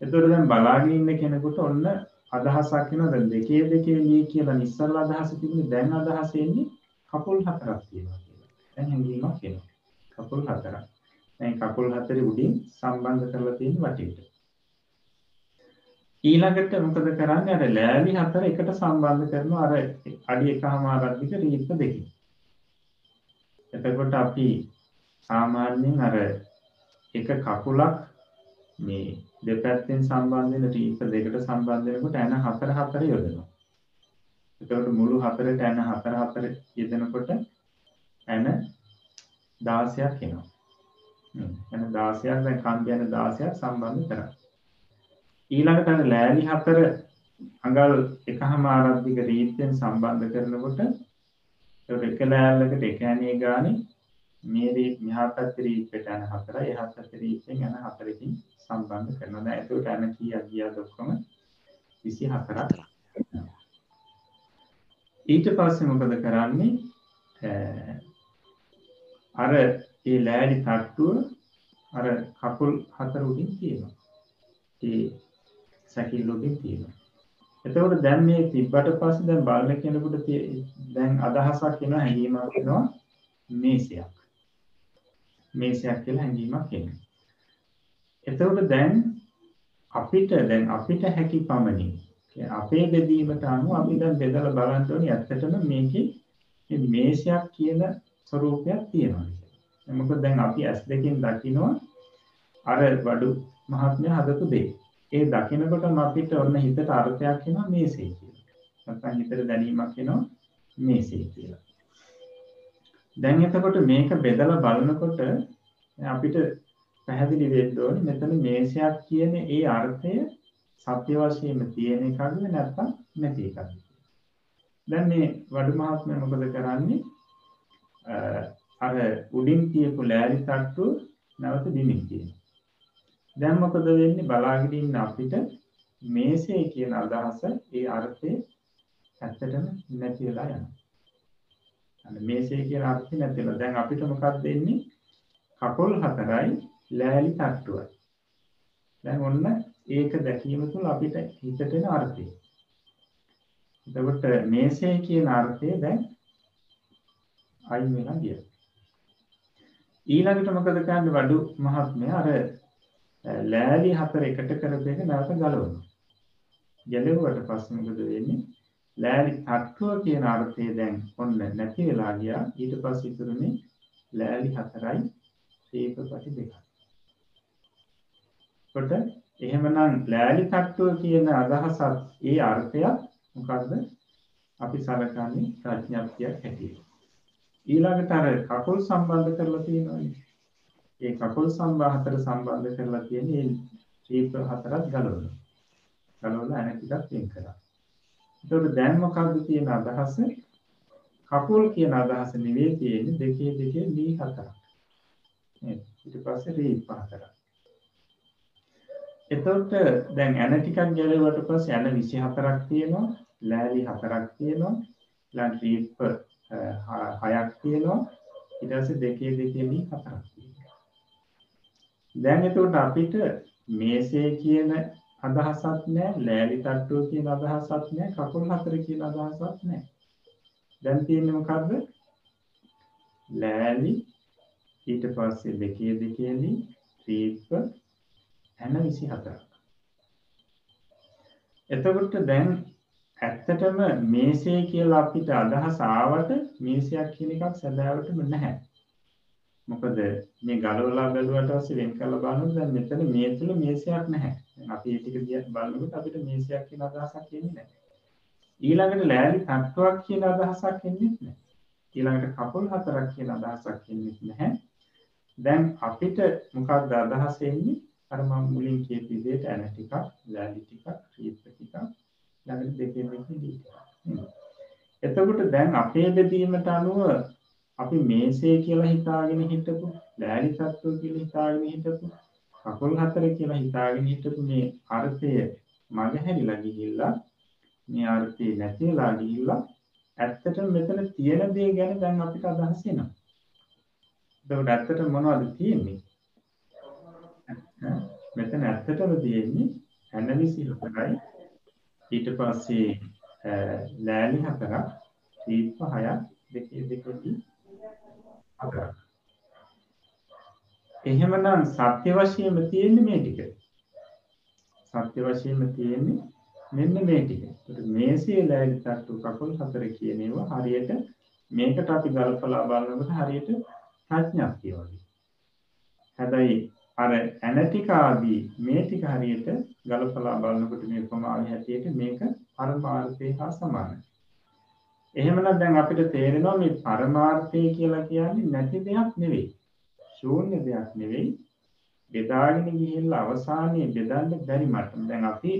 එතකොට දැන් බලාගෙන ඉන්න කෙනෙකුට ඔන්න අදහසක් වෙනවා දැන් දෙකේ දෙකේ මේ කියලා ඉස්සල්ල අදහස තිබුණේ දැන් අදහස එන්නේ කකුල් හතරක් තියෙනවා කියලා. දැන් හැඟීමක් එනවා. කකුල් හතරක්. දැන් කකුල් හතරේ උඩින් සම්බන්ධ කරලා තියෙන වටේට. ඊළඟට මොකද කරන්නේ අර ලෑලි හතර එකට සම්බන්ධ කරනවා අර අඩි එකහමාරක් දිග රීප්ප දෙකකින්. එතකොට අපි සාමාන්‍යයෙන් අර එක කකුලක් මේ දෙපැත්තෙන් සම්බන්ධ වෙන රීප්ප දෙකට සම්බන්ධ වෙනකොට ඇන හතර හතර යොදනවා. එතකොට මුළු හතරට ඇන හතර හතර යෙදෙනකොට ඇන 16ක් එනවා. එන 16ක් දැන් කන්ද යන 16ක් සම්බන්ධ කරා. ඊළඟට අර ලෑලි හතර අඟල් එකහමාරක් දිග රීත්යෙන් සම්බන්ධ කරනකොට ඒකට එක ලෑල්ලකට එක ඇණේ ගානේ මේ රීත් මෙහා පැත්තේ රීත්ට යන හතරයි එහා පැත්තේ රීත්ෙන් යන හතරකින් සම්බන්ධ කරනවා. දැන් ඒකට යන කීයක් ගියාද ඔක්කොම 24ක්. ඊට පස්සේ මොකද කරන්නේ? අර ඒ ලෑලි තට්ටුව අර කකුල් හතර උඩින් තියෙනවා. ඒ සැකිල්ල උඩින් තියෙනවා. එතකොට දැන් මේ තිබ්බට පස්සේ දැන් බලන කෙනෙකුට දැන් අදහසක් එනවා හැඟීමක් එනවා මේසයක්. මේසයක් කියලා හැඟීමක් එනවා. එතකොට දැන් අපිට දැන් අපිට හැකි පමණින් අපේ බෙදීමට අනුව අපි දැන් බෙදලා බලන්න ඕනේ ඇත්තටම මේකේ මේ මේසයක් කියන ස්වરૂපයක් තියෙනවා. මොකද දැන් අපි ඇස් දෙකෙන් දකිනවා අර වඩු මහත්මයා හදපු දේ. ඒ දකිනකොටම අපිට ඔන්න හිතට අර්ථයක් එනවා මේසේ කියලා. නැත්නම් හිතට දැනීමක් එනවා මේසේ කියලා. දැන් එතකොට මේක බෙදලා බලනකොට අපිට පැහැදිලි වෙන්න ඕනේ මෙතන මේසයක් කියන ඒ අර්ථය සත්‍ය වශයෙන්ම තියෙන එකක්ද නැත්නම් නැති එකක්ද දැන් මේ වඩු මහත්මයා මොකද කරන්නේ අර උඩින් තියපු ලෑලි තට්ටු නැවත බිමින් තියෙනවා. දැන් මොකද වෙන්නේ බලාගෙන ඉන්න අපිට මේසේ කියන අදහස ඒ අර්ථය ඇත්තටම නැති වෙලා යනවා. අන්න මේසේ කියන අර්ථය නැති වෙලා දැන් අපිට මොකක්ද දෙන්නේ? කකුල් හතරයි ලෑලි තට්ටුවයි. දැන් ඔන්න ඒක දැකීම තුළ අපිට හිතට එන අර්ථය. එතකොට මේසේ කියන අර්ථය දැන් අයින් වෙලා ගියා. ඊළඟට මොකද කරන්නේ වඩු මහත්මයා අර ලෑලි හතර එකට කරපු එක නැවත ගලවනවා. ගැලවුවට පස්සේ මොකද වෙන්නේ? ලෑලි තට්ටුව කියන අර්ථය දැන් ඔන්න නැති වෙලා ගියා. ඊට පස්සේ ඉතුරුනේ ලෑලි හතරයි සීපපටි දෙකයි. කොට එහෙමනම් ලෑලි තට්ටුව කියන අදහසත් ඒ අර්ථයත් මොකද්ද? අපි සලකන්නේ ප්‍රඥාප්තියක් හැටියට. ඊළඟට අර කකුල් සම්බන්ධ කරලා තියෙනවානේ. ඒ කකුල් සම්බන්ධ හතර සම්බන්ධ කරලා තියෙන ඒ ශීප හතරක් ගලවනවා. ගලවලා අනෙක් ටිකක් වෙන් කරා. ඒතකොට දැන් මොකද්ද තියෙන අදහස? කකුල් කියන අදහස නෙවෙයි තියෙන්නේ දෙකේ දෙකේ දී හතරක්. නේද? ඊට පස්සේ රීප් හතරක්. එතකොට දැන් ඇන ටිකක් ගැලෙවට පස්සේ ඇන 24ක් තියෙනවා, ලෑලි හතරක් තියෙනවා, ඊළඟ රීප් හයක් තියෙනවා ඊට පස්සේ දෙකේ දෙකේ මේ හතරක් තියෙනවා දැන් එතකොට අපිට මේසේ කියන අදහසක් නැහැ ලෑලි තට්ටුව කියන අදහසක් නැහැ කකුල් හතර කියන අදහසක් නැහැ දැන් තියෙන්නේ මොකද්ද? ලෑලි ඊට පස්සේ දෙකේ දෙකේලි ත්‍රීප්ප හැන 24ක් එතකොට දැන් ඇත්තටම මේසේ කියලා අපිට අදහස ආවට මේසයක් කියන එකක් සැබෑවටම නැහැ. මොකද මේ ගලවලා බැලුවට පස්සේ වෙන් කරලා බලනකොට දැන් මෙතන මේ තුල මේසයක් නැහැ. දැන් අපි ඒ ටික දිහා බලනකොට අපිට මේසයක් කියන අදහසක් එන්නේ නැහැ. ඊළඟට ලෑලි තට්ටුවක් කියන අදහසක් එන්නේ නැහැ. ඊළඟට කකුල් හතරක් කියන අදහසක් එන්නේ නැහැ. දැන් අපිට මොකක්ද අදහස එන්නේ? අර මම මුලින් කියපු විදිහට ඇන ටිකක්, ලෑලි ටිකක්, ක්‍රීප් ටිකක්, ළඟට දෙකෙන් එකේ දී ටිකක්. එතකොට දැන් අපේ බෙදීමට අනුව අපි මේසේ කියලා හිතාගෙන හිටපු ලෑලි තත්ත්ව කියලා හිතාගෙන හිටපු කකුල් හතර කියලා හිතාගෙන හිටපු මේ අර්ථය මග හැරිලා ගිහිල්ලා මේ අර්ථය නැති වෙලා ගිහිල්ලා ඇත්තටම මෙතන තියෙන දේ ගැන දැන් අපිට අදහස් එනවා. එතකොට ඇත්තටම මොනවද තියෙන්නේ? මෙතන ඇත්තටම තියෙන්නේ ඇනලිසි හතරයි ඊට පස්සේ ලෑලි හතරක් දීප හයක් දෙකේ දෙකදී හතරක්. එහෙමනම් සත්‍ය වශයෙන්ම තියෙන්නේ මේ ටික. සත්‍ය වශයෙන්ම තියෙන්නේ මෙන්න මේ ටික. ඒකට මේසේ ලෑලි තට්ටු කකුල් හතර කියන ඒවා හරියට මේකට අපි ගල්පලා බලනකොට හරියට ප්‍රඥාක්තිය වගේ. හැබැයි අර ඇනටික ආදී මේ ටික හරියට ගලපලා බලනකොට මේ උපමාවේ හැටියට මේක පරමාර්ථය හා සමානයි. එහෙමනම් දැන් අපිට තේරෙනවා මේ පරමාර්ථය කියලා කියන්නේ නැති දෙයක් නෙවෙයි. ශූන්‍ය දෙයක් නෙවෙයි. බෙදාගෙන ගිහිල්ලා අවසානයේ බෙදන්න බැරි මට්ටම. දැන් අපි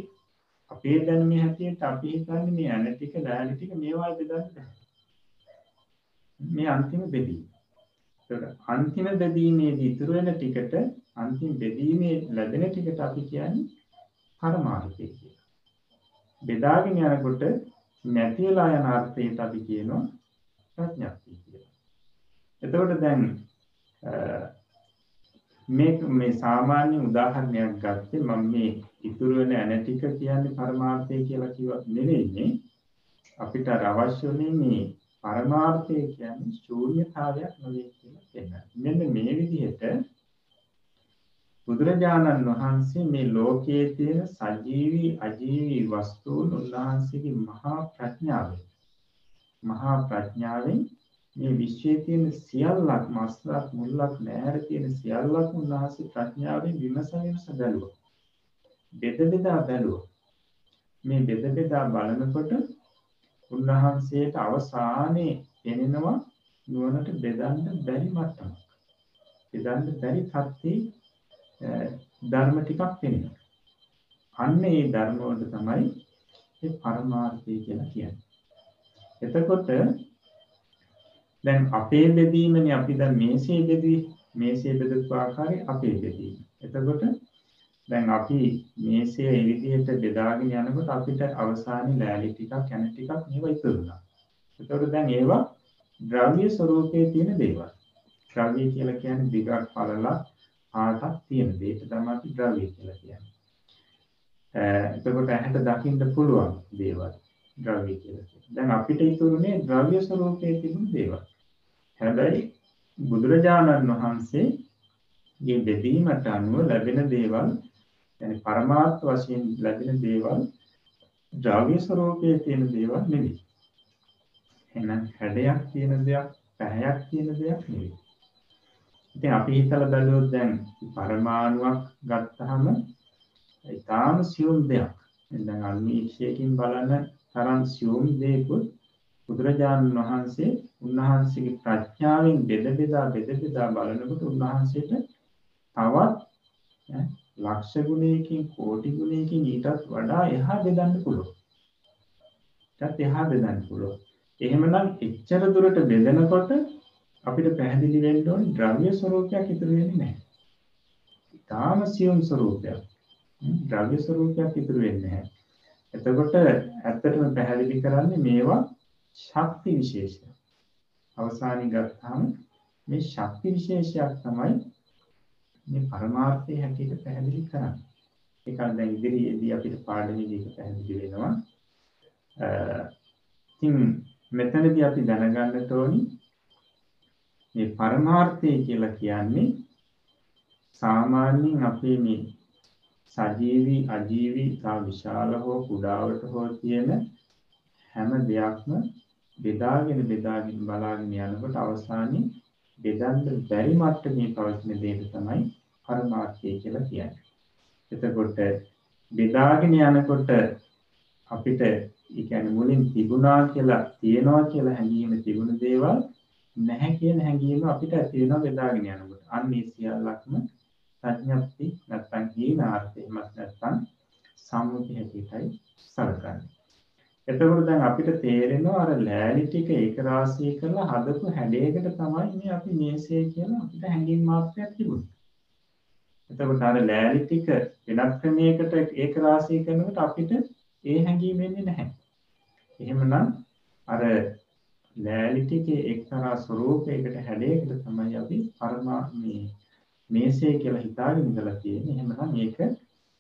අපේ දැනුමේ හැටියට අපි හිතන්නේ මේ ඇන ටික ලෑලි ටික මේවා බෙදන්න බැහැ. මේ අන්තිම බෙදීම. ඒකට අන්තිම බෙදීමේදී ඉතුරු වෙන ටිකට අන්තිම බෙදීමේ ලැබෙන ටිකට අපි කියන්නේ පරමාර්ථය කියලා. බෙදාගෙන යනකොට නැති වෙලා යන අර්ථයට අපි කියනවා ප්‍රඥප්තිය කියලා. එතකොට දැන් මේ මේ සාමාන්‍ය උදාහරණයක් ගත්තේ මම මේ ඉතුරු වෙන ඇන ටික කියන්නේ පරමාර්ථය කියලා කිව්වත් නෙවෙයිනේ. අපිට අවශ්‍යනේ මේ පරමාර්ථය කියන්නේ ශූන්‍යතාවයක් නෙවෙයි කියලා කියනවා. මෙන්න මේ විදිහට බුදුරජාණන් වහන්සේ මේ ලෝකයේ තියෙන සජීවී අජීවී වස්තුන් උන්වහන්සේගේ මහා ප්‍රඥාවෙන් මහා ප්‍රඥාවෙන් මේ විශ්වයේ තියෙන සියල්ලක් මස්ලක් මුල්ලක් නෑර තියෙන සියල්ලක් උන්වහන්සේ ප්‍රඥාවෙන් විමස විමස බැලුවා. බෙද බෙදා බැලුවා. මේ බෙද බෙදා බලනකොට උන්වහන්සේට අවසානයේ පෙනෙනවා නුවණට බෙදන්න බැරි මට්ටමක්. බෙදන්න බැරි තත්ත්වයේ ධර්ම ටිකක් පෙනෙනවා. අන්න ඒ ධර්ම වලට තමයි ඒ පරමාර්ථය කියලා කියන්නේ. එතකොට දැන් අපේ බෙදීමනේ අපි දැන් මේසේ බෙදී මේසේ බෙදපු ආකාරය අපේ බෙදීම. එතකොට දැන් අපි මේසේ ඒ විදිහට බෙදාගෙන යනකොට අපිට අවසානයේ ලෑලි ටිකක් යන ටිකක් මේවා ඉතුරුනා. එතකොට දැන් ඒවා ද්‍රව්‍ය ස්වરૂපයේ තියෙන දේවල්. ද්‍රව්‍ය කියලා කියන්නේ දිගක් පළලක් පාටක් තියෙන දෙයක තමයි අපි ද්‍රව්‍ය කියලා කියන්නේ. එතකොට ඇහැට දකින්න පුළුවන් දේවල් ද්‍රව්‍ය කියලා කියනවා. දැන් අපිට ඉතුරුනේ ද්‍රව්‍ය ස්වરૂපයේ තිබුණු දේවල්. හැබැයි බුදුරජාණන් වහන්සේගේ බෙදීමට අනුව ලැබෙන දේවල් يعني පරමාර්ථ වශයෙන් ලැබෙන දේවල් ද්‍රව්‍ය ස්වરૂපයේ තියෙන දේවල් නෙවෙයි. එහෙනම් හැඩයක් තියෙන දෙයක්, පැහැයක් තියෙන දෙයක් නෙවෙයි. ඉතින් අපි හිතලා බැලුවොත් දැන් පරමාණුවක් ගත්තාම ඊටාම සියුම් දෙයක්. දැන් අන්වීක්ෂයකින් බලන තරම් සියුම් දෙයකුත් බුදුරජාණන් වහන්සේ උන්වහන්සේගේ ප්‍රඥාවෙන් බෙද බෙදා බෙද බෙදා බලනකොට උන්වහන්සේට තවත් ලක්ෂ ගුණයකින් කෝටි ගුණයකින් ඊටත් වඩා එහා බෙදන්න පුළුවන්. ඊටත් එහා බෙදන්න පුළුවන්. එහෙමනම් එච්චර දුරට බෙදනකොට අපිට පැහැදිලි වෙන්න ඕනේ ද්‍රව්‍ය ස්වરૂපයක් ඉතුරු වෙන්නේ නැහැ. ඊටාම සියුම් ස්වરૂපයක්. ද්‍රව්‍ය ස්වરૂපයක් ඉතුරු වෙන්නේ නැහැ. එතකොට ඇත්තටම පැහැදිලි කරන්නේ මේවා ශක්ති විශේෂය. අවසානයේ ගත්තාම මේ ශක්ති විශේෂයක් තමයි මේ පරමාර්ථය හැටියට පැහැදිලි කරන්නේ. ඒක දැන් ඉදිරියේදී අපිට පාඩමේදී ඒක පැහැදිලි වෙනවා. අ ඉතින් මෙතනදී අපි දැනගන්න ඕනේ මේ පරමාර්ථය කියලා කියන්නේ සාමාන්‍යයෙන් අපේ මේ සජීවී අජීවී තා විශාල හෝ කුඩාවට හෝ තියෙන හැම දෙයක්ම බෙදාගෙන බෙදාගෙන බලාගෙන යනකොට අවසානයේ බෙදන්න බැරි මට්ටමේ පවතින දෙයට තමයි පරමාර්ථය කියලා කියන්නේ. එතකොට බෙදාගෙන යනකොට අපිට ඒ කියන්නේ මුලින් තිබුණා කියලා තියනවා කියලා හැඟීම තිබුණ දේවල් නැහැ කියන හැඟීම අපිට ඇති වෙනවා බෙදාගෙන යනකොට. අන්න ඒ සියල්ලක්ම ප්‍රඥප්ති නැත්නම් හීනාර්ථය එහෙමත් නැත්නම් සම්මුති හැටියටයි සලකන්නේ. එතකොට දැන් අපිට තේරෙනවා අර ලෑලි ටික ඒක රාශී කරලා හදපු හැඩයකට තමයි මේ අපි මේසය කියලා අපිට හැඟීම් මාත්‍රයක් තිබුණේ. එතකොට අර ලෑලි ටික වෙනත් ක්‍රමයකට ඒක රාශී කරනකොට අපිට ඒ හැඟීම එන්නේ නැහැ. එහෙමනම් අර ලෑලි ටිකේ එක්තරා ස්වરૂපයකට හැඩයකට තමයි අපි පරමා මේ මේසේ කියලා හිතාගෙන ඉඳලා තියෙන්නේ. එහෙමනම් මේක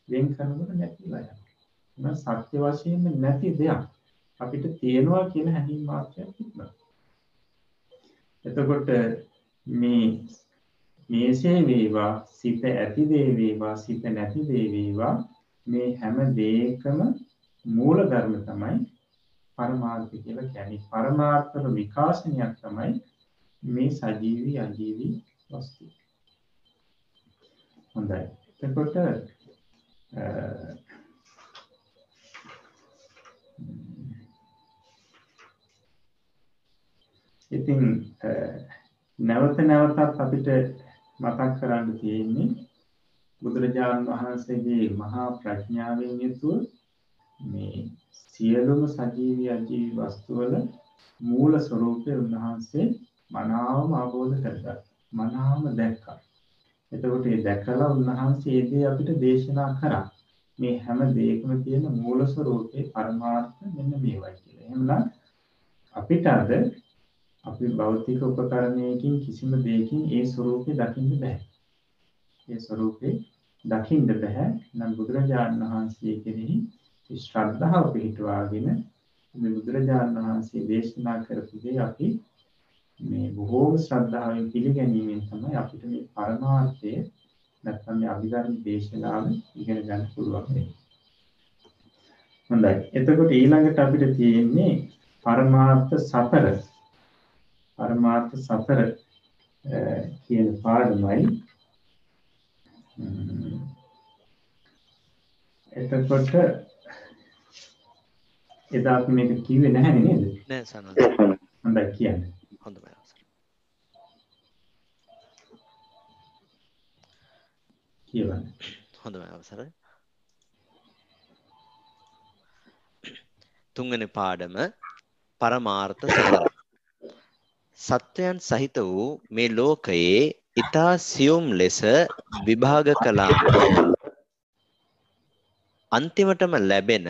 වෙන් කරනකොට නැතිලා යනවා. සත්‍ය වශයෙන්ම නැති දෙයක් අපිට තියෙනවා කියන හැඟීම් මාත්‍රයක් තිබුණා. එතකොට මේ මේසේ වේවා සිත ඇති දේ වේවා සිත නැති දේ වේවා මේ හැම දෙයකම මූල ධර්ම තමයි පරමාර්ථ කියලා කියන්නේ. පරමාර්ථක විකාශනයක් තමයි මේ සජීවී අජීවී වස්තු. හොඳයි. එතකොට ඉතින් නැවත නැවතත් අපිට මතක් කරන්න තියෙන්නේ බුදුරජාණන් වහන්සේගේ මහා ප්‍රඥාවෙන් යුතුව මේ සියලුම සජීවී අජීවී වස්තුවල මූල ස්වરૂපය උන්වහන්සේ මනාවම අවබෝධ කරගත්තා. මනාවම දැක්කා. එතකොට ඒ දැකලා උන්වහන්සේ ඒ අපිට දේශනා කරා. මේ හැම දෙයකම තියෙන මූල ස්වરૂපේ පරමාර්ථ මෙන්න මේවයි කියලා. එහෙමනම් අපිට අද අපි භෞතික උපකරණයකින් කිසිම දෙයකින් ඒ ස්වરૂපේ දකින්න බෑ. ඒ ස්වરૂපේ දකින්න බෑ. නම් බුදුරජාණන් වහන්සේ කෙරෙහි ශ්‍රද්ධාව පිහිටුවාගෙන මේ බුදුරජාණන් වහන්සේ දේශනා කරපු දේ අපි මේ බොහෝම ශ්‍රද්ධාවෙන් පිළිගැනීමෙන් තමයි අපිට මේ පරමාර්ථය නැත්නම් මේ අභිධර්ම දේශනාව ඉගෙන ගන්න පුළුවන් වෙන්නේ. හොඳයි. එතකොට ඊළඟට අපිට තියෙන්නේ පරමාර්ථ සතර. පරමාර්ථ සතර කියන පාඩමයි. එතකොට එදා අපි මේක කිව්වේ නැහැ නේද? නෑ සනන්ද. හොඳයි කියන්නේ. හොඳයි. කියවන්න. හොඳයි අවසරයි. තුන්වෙනි පාඩම පරමාර්ථ සතර. සත්වයන් සහිත වූ මේ ලෝකයේ ඊතා සියුම් ලෙස විභාග කළාම අන්තිමටම ලැබෙන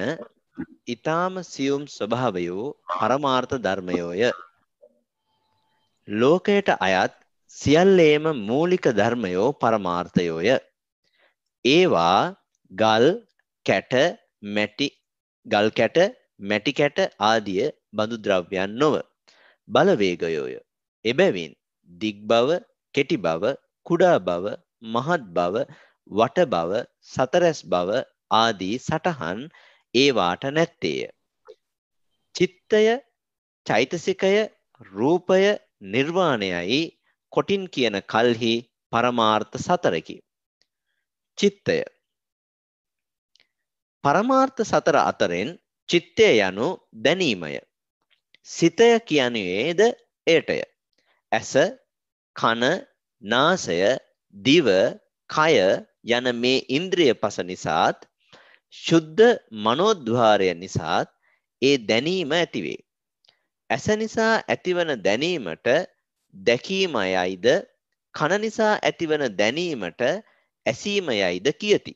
ඊ타ම සියුම් ස්වභාවයෝ පරමාර්ථ ධර්මයෝය. ලෝකයට අයත් සියල්ලේම මූලික ධර්මයෝ පරමාර්ථයෝය. ඒවා ගල් කැට මැටි ගල් කැට මැටි කැට ආදිය බඳු ද්‍රව්‍යයන් නොව බලවේගයෝය. එබැවින් දිග් බව කෙටි බව කුඩා බව මහත් බව වට බව සතරැස් බව ආදී සටහන් ඒවාට නැත්තේය. චිත්තය චෛතසිකය රූපය නිර්වාණයයි කොටින් කියන කල්හි පරමාර්ථ සතරකි. චිත්තය පරමාර්ථ සතර අතරෙන් චිත්තය යනු දැනීමය. සිතය කියනුයේද එයටය. ඇස කන නාසය දිව කය යන මේ ඉන්ද්‍රිය පස නිසාත් ශුද්ධ මනෝද්වාරය නිසාත් ඒ දැනීම ඇතිවේ. ඇස නිසා ඇතිවන දැනීමට දැකීමයයිද කන නිසා ඇතිවන දැනීමට ඇසීමයයිද කියති.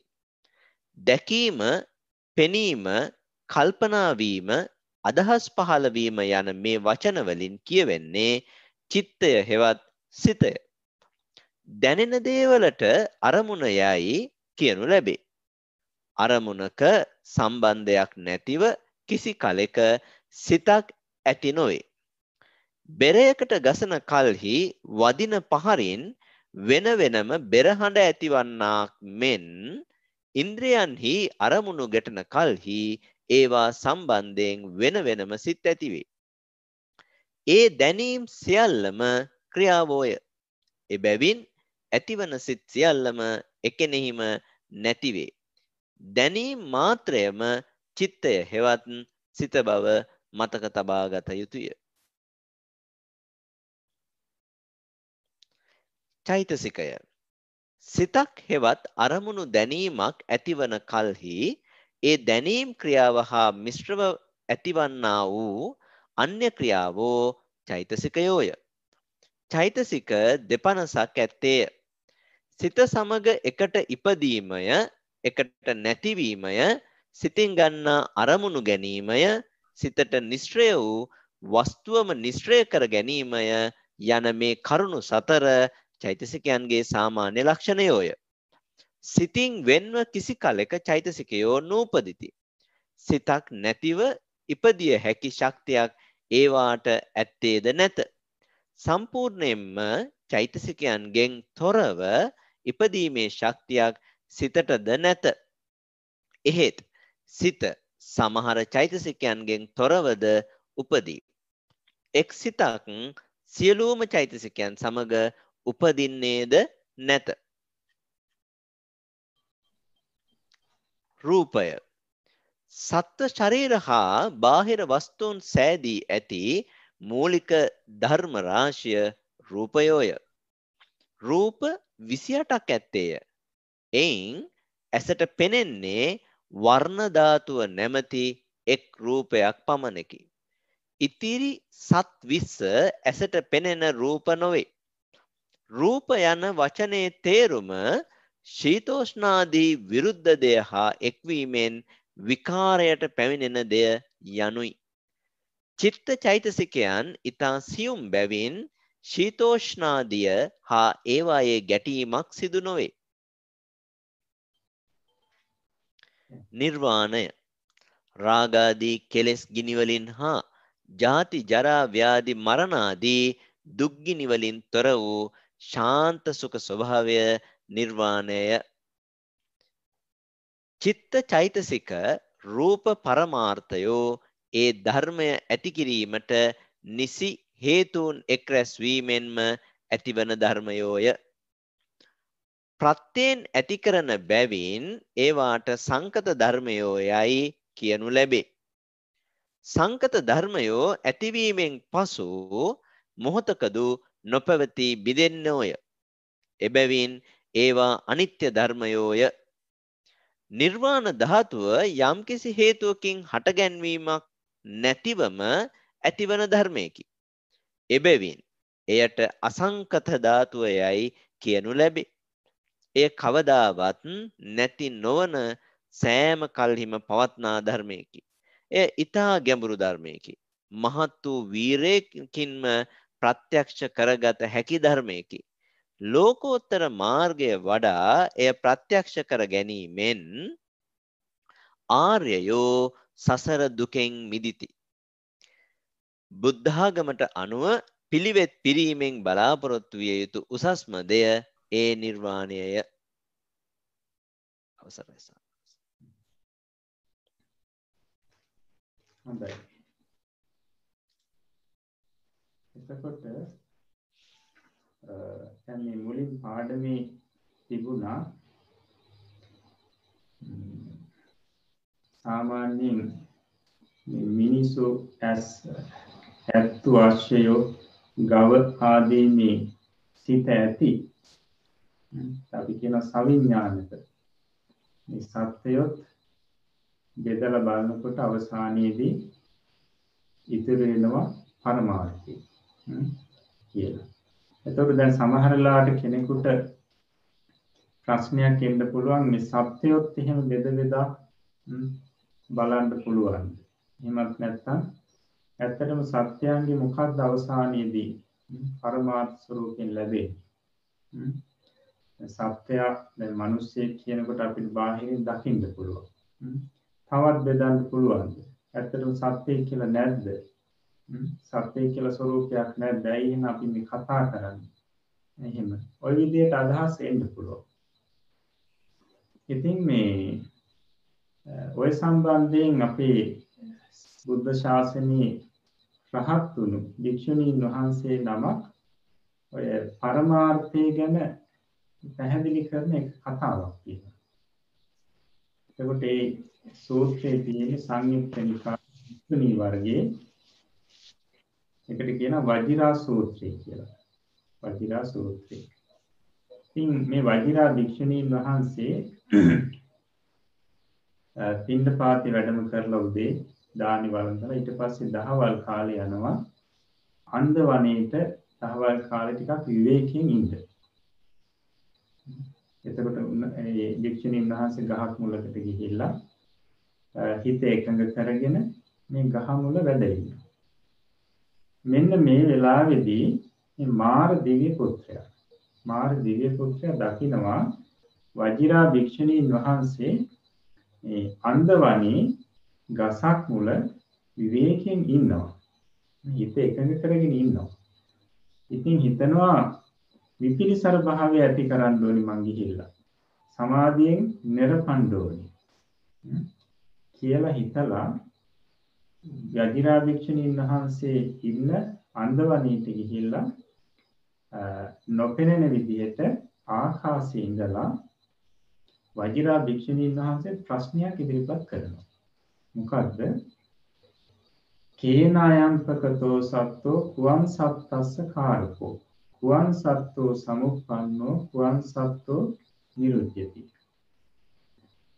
දැකීම පෙනීම කල්පනාවීම අදහස් පහළවීම යන මේ වචනවලින් කියවෙන්නේ චිත්තය හෙවත් සිතය. දැනෙන දේවලට අරමුණ යයි කියනු ලැබේ. අරමුණක සම්බන්ධයක් නැතිව කිසි කලෙක සිතක් ඇති නොවේ. බෙරයකට ගසන කල්හි වදින පහරින් වෙන වෙනම බෙරහඬ ඇතිවන්නාක් මෙන් ඉන්ද්‍රයන්හි අරමුණු ගැටන කල්හි ඒවා සම්බන්ධයෙන් වෙන වෙනම සිත් ඇතිවේ. ඒ දැනීම් සියල්ලම ක්‍රියාවෝය. එබැවින් ඇතිවන සිත් සියල්ලම එකෙනෙහිම නැතිවේ. දැනීම් මාත්‍රයම චිත්තය හෙවත් සිත බව මතක තබාගත යුතුය. චෛතසිකය සිතක් හෙවත් අරමුණු දැනීමක් ඇතිවන කල්හි ඒ දැනීම් ක්‍රියාව හා මිශ්‍රව ඇතිවන්නා වූ අන්‍ය ක්‍රියාවෝ චෛතසිකයෝය. චෛතසික දෙපනසක් ඇත්තේය. සිත සමග එකට ඉපදීමය එකට නැතිවීමය සිතින් ගන්නා අරමුණු ගැනීමය සිතට නිශ්්‍රය වූ වස්තුවම නිශ්්‍රය කර ගැනීමය යන මේ කරුණු සතර චෛතසිකයන්ගේ සාමාන්‍ය ලක්ෂණයෝය. සිතින් වෙන්ව කිසි කලෙක චෛතසිකයෝ නූපදිති. සිතක් නැතිව ඉපදිය හැකි ශක්තියක් ඒවාට ඇත්තේද නැත. සම්පූර්ණයෙන්ම චෛතසිකයන්ගෙන් තොරව ඉපදීමේ ශක්තියක් සිතටද නැත. එහෙත් සිත සමහර චෛතසිකයන්ගෙන් තොරවද උපදී. එක් සිතක් සියලූම චෛතසිකයන් සමග උපදින්නේද නැත. රූපය සත්ව ශරීර හා බාහිර වස්තුන් සෑදී ඇති මූලික ධර්ම රාශිය රූපයෝය. රූප 28ක් ඇත්තේය. එයින් ඇසට පෙනෙන්නේ වර්ණ ධාතුව නැමැති එක් රූපයක් පමණකි. ඉතිරි සත් 20 ඇසට පෙනෙන රූප නොවේ. රූප යන වචනේ තේරුම ශීතෝෂ්ණාදී විරුද්ධ දෙය හා එක්වීමෙන් විකාරයට පැමිණෙන දෙය යනුයි. චිත්ත චෛතසිකයන් ඊතා සියුම් බැවින් ශීතෝෂ්ණාදිය හා ඒවායේ ගැටීමක් සිදු නොවේ. නිර්වාණය රාගාදී කෙලෙස් ගිනිවලින් හා ජාති ජරා ව්‍යාධි මරණාදී දුක්ගිනිවලින් තොර වූ ශාන්ත සුඛ ස්වභාවය නිර්වාණය චිත්ත චෛතසික රූප පරමාර්ථයෝ ඒ ධර්මය ඇති කිරීමට නිසි හේතුන් එක් රැස්වීමෙන්ම ඇතිවන ධර්මයෝය. ප්‍රත්‍යයෙන් ඇති කරන බැවින් ඒවාට සංකත ධර්මයෝ යයි කියනු ලැබේ. සංකත ධර්මයෝ ඇතිවීමෙන් පසු මොහොතකදු නොපැවති බිදෙන්නෝය. එබැවින් ඒවා අනිත්‍ය ධර්මයෝය. නිර්වාණ ධාතුව යම්කිසි හේතුවකින් හටගැන්වීමක් නැතිවම ඇතිවන ධර්මයකි. එබැවින් එයට අසංකත ධාතුව යයි කියනු ලැබේ. එය කවදාවත් නැති නොවන සෑම කල්හිම පවත්නා ධර්මයකි. එය ඊතා ගැඹුරු ධර්මයකි. මහත් වූ වීරයකින්ම ප්‍රත්‍යක්ෂ කරගත හැකි ධර්මයකි. ලෝකෝත්තර මාර්ගය වඩා එය ප්‍රත්‍යක්ෂ කර ගැනීමෙන් ආර්යයෝ සසර දුකෙන් මිදිති. බුද්ධාගමට අනුව පිළිවෙත් පිරීමෙන් බලාපොරොත්තු විය යුතු උසස්ම දෙය ඒ නිර්වාණයය. අවසරයි. හොඳයි. එතකොට දැන් මේ මුලින් පාඩමේ තිබුණා සාමාන්‍යයෙන් මිනිසු ඇස් ඇත්තු ආශ්‍රයෝ ගව ආදී මේ සිත ඇති අපි කියන සවිඥානික මේ සත්‍යයොත් බෙදලා බලනකොට අවසානයේදී ඉතුරු වෙනවා පරමාර්ථය කියලා. එතකොට දැන් සමහරලාට කෙනෙකුට ප්‍රශ්නයක් එන්න පුළුවන් මේ සත්‍යයොත් එහෙම බෙද බෙදා බලන්න පුළුවන්. එහෙමත් නැත්නම් ඇත්තටම සත්‍යයන්ගේ මොකක්ද අවසානයේදී පරමාර්ථ ස්වરૂපයෙන් ලැබෙන්නේ. සත්‍යය දැන් මිනිස්සෙක් කියනකොට අපිට බාහිරින් දකින්න පුළුවන්. තවත් බෙදන්න පුළුවන්. ඇත්තටම සත්‍යය කියලා නැද්ද? සත්‍යය කියලා ස්වરૂපයක් නැද්ද? ඇයි එහෙනම් අපි මේ කතා කරන්නේ? එහෙම. ওই විදිහට අදහස් එන්න පුළුවන්. ඉතින් මේ ওই සම්බන්ධයෙන් අපේ බුද්ධ ශාසනයේ රහත් වුණු භික්ෂුණීන් වහන්සේ නමක් ඔය පරමාර්ථය ගැන පැහැදිලි කරන එක කතාවක් තියෙනවා. එතකොට ඒ සූත්‍රයේ තියෙන සංයුක්ත නිකාය වර්ගයේ එකට කියන වජිරා සූත්‍රය කියලා. වජිරා සූත්‍රය. ඉතින් මේ වජිරා භික්ෂුණීන් වහන්සේ පින්ඩපාතේ වැඩම කරලා උදේ දානි වළඳලා ඊට පස්සේ දහවල් කාලේ යනවා අන්ද වනයේට දහවල් කාලේ ටිකක් විවේකයෙන් ඉන්න. එතකොට ඒ භික්ෂුණීන් වහන්සේ ගහක් මුලකට ගිහිල්ලා හිත එකඟ කරගෙන මේ ගහ මුල වැඩ ඉන්නවා. මෙන්න මේ වෙලාවේදී මේ මාර දිව්‍ය පුත්‍රයා මාර දිව්‍ය පුත්‍රයා දකිනවා වජිරා භික්ෂුණීන් වහන්සේ මේ අන්දවනේ ගසක් මුල විවේකයෙන් ඉන්නවා. හිත එකඟ කරගෙන ඉන්නවා. ඉතින් හිතනවා විපිලිසර භාවය ඇති කරන්න ඕනි මං ගිහිල්ලා. සමාධියෙන් නිරපන්න ඕනි. කියලා හිතලා යදිරා භික්ෂුණීන් වහන්සේ ඉන්න අන්දවනීට ගිහිල්ලා නොපෙනෙන විදිහට ආකාශයේ ඉඳලා වජිරා භික්ෂුණීන් වහන්සේ ප්‍රශ්නයක් ඉදිරිපත් කරනවා. මොකද්ද? කේනායම්පකතෝ සත්තෝ කුවන් සත්තස්ස කාරකෝ කුවන් සත්තෝ සමුප්පන්නෝ කුවන් සත්තෝ නිරුද්ධති.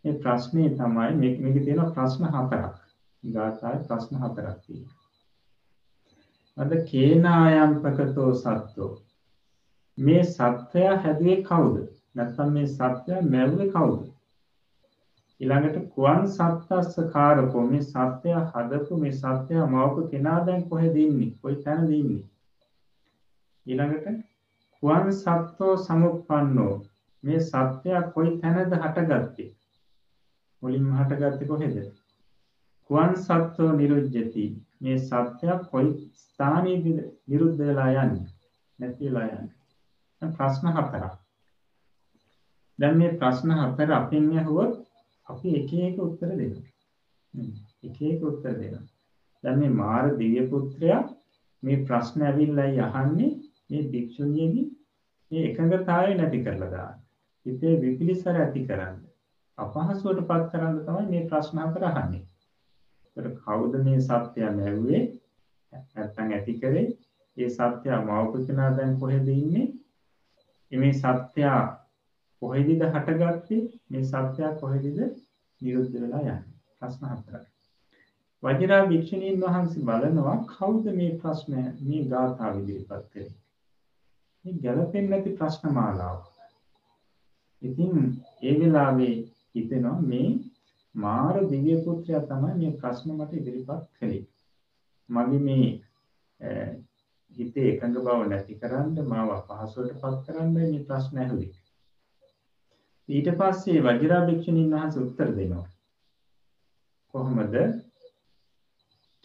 මේ ප්‍රශ්නේ තමයි මේකේ තියෙන ප්‍රශ්න හතරක්. ගාථාවේ ප්‍රශ්න හතරක් තියෙනවා. අද කේනායම්පකතෝ සත්තෝ මේ සත්‍යය හැදුවේ කවුද? නැත්නම් මේ සත්‍යය මැව්වේ කවුද? ඊළඟට කුවන් සත්තස්ස කාරකෝ මේ සත්‍යය හදපු මේ සත්‍යය මවපු කෙනා දැන් කොහෙද ඉන්නේ? කොයි තැනද ඉන්නේ? ඊළඟට කුවන් සත්තෝ සමුප්පන්නෝ මේ සත්‍යය කොයි තැනද හටගත්තේ? මුලින්ම හටගත්තේ කොහෙද? කුවන් සත්වෝ නිරුද්ධති. මේ සත්‍යය කොයි ස්ථානයේද නිරුද්ධ වෙලා යන්නේ? නැති වෙලා යන්නේ. දැන් ප්‍රශ්න හතරක්. දැන් මේ ප්‍රශ්න හතර අපින් අහුවොත් අපි එක එක උත්තර දෙනවා. එක එක උත්තර දෙනවා. දැන් මේ මාර දිව්‍ය පුත්‍රයා මේ ප්‍රශ්න ඇවිල්ලා අහන්නේ මේ භික්ෂුණියගේ මේ එකඟතාවය නැති කරලා දාන්න. හිතේ විපිලිසර ඇති කරන්න. අපහසුවට පත් කරන්න තමයි මේ ප්‍රශ්න හතර අහන්නේ. ඒතර කවුද මේ සත්‍යය නැවුවේ? නැත්තම් ඇති කරේ? ඒ සත්‍යය මවපුතනා දැන් කොහෙද ඉන්නේ? මේ සත්‍යය කොහෙදද හටගත්තේ? මේ සත්‍යය කොහෙදද නිරුද්ධ වෙලා යන්නේ? ප්‍රශ්න හතරයි. වජිරා භික්ෂුණීන් වහන්සේ බලනවා කවුද මේ ප්‍රශ්න මේ ගාථා ඉදිරිපත් කරේ? මේ ගැළපෙන්නේ නැති ප්‍රශ්න මාලාවක්. ඉතින් ඒ වෙලාවේ හිතෙනවා මේ මාර දිව්‍ය පුත්‍රයා තමයි මේ ප්‍රශ්න මට ඉදිරිපත් කළේ. මගේ මේ හිතේ එකඟ බව නැති කරන්න මාව අපහසුවට පත් කරන්න මේ ප්‍රශ්න ඇහුවේ. ඊට පස්සේ වජිරා භික්ෂුණීන් වහන්සේ උත්තර දෙනවා. කොහොමද?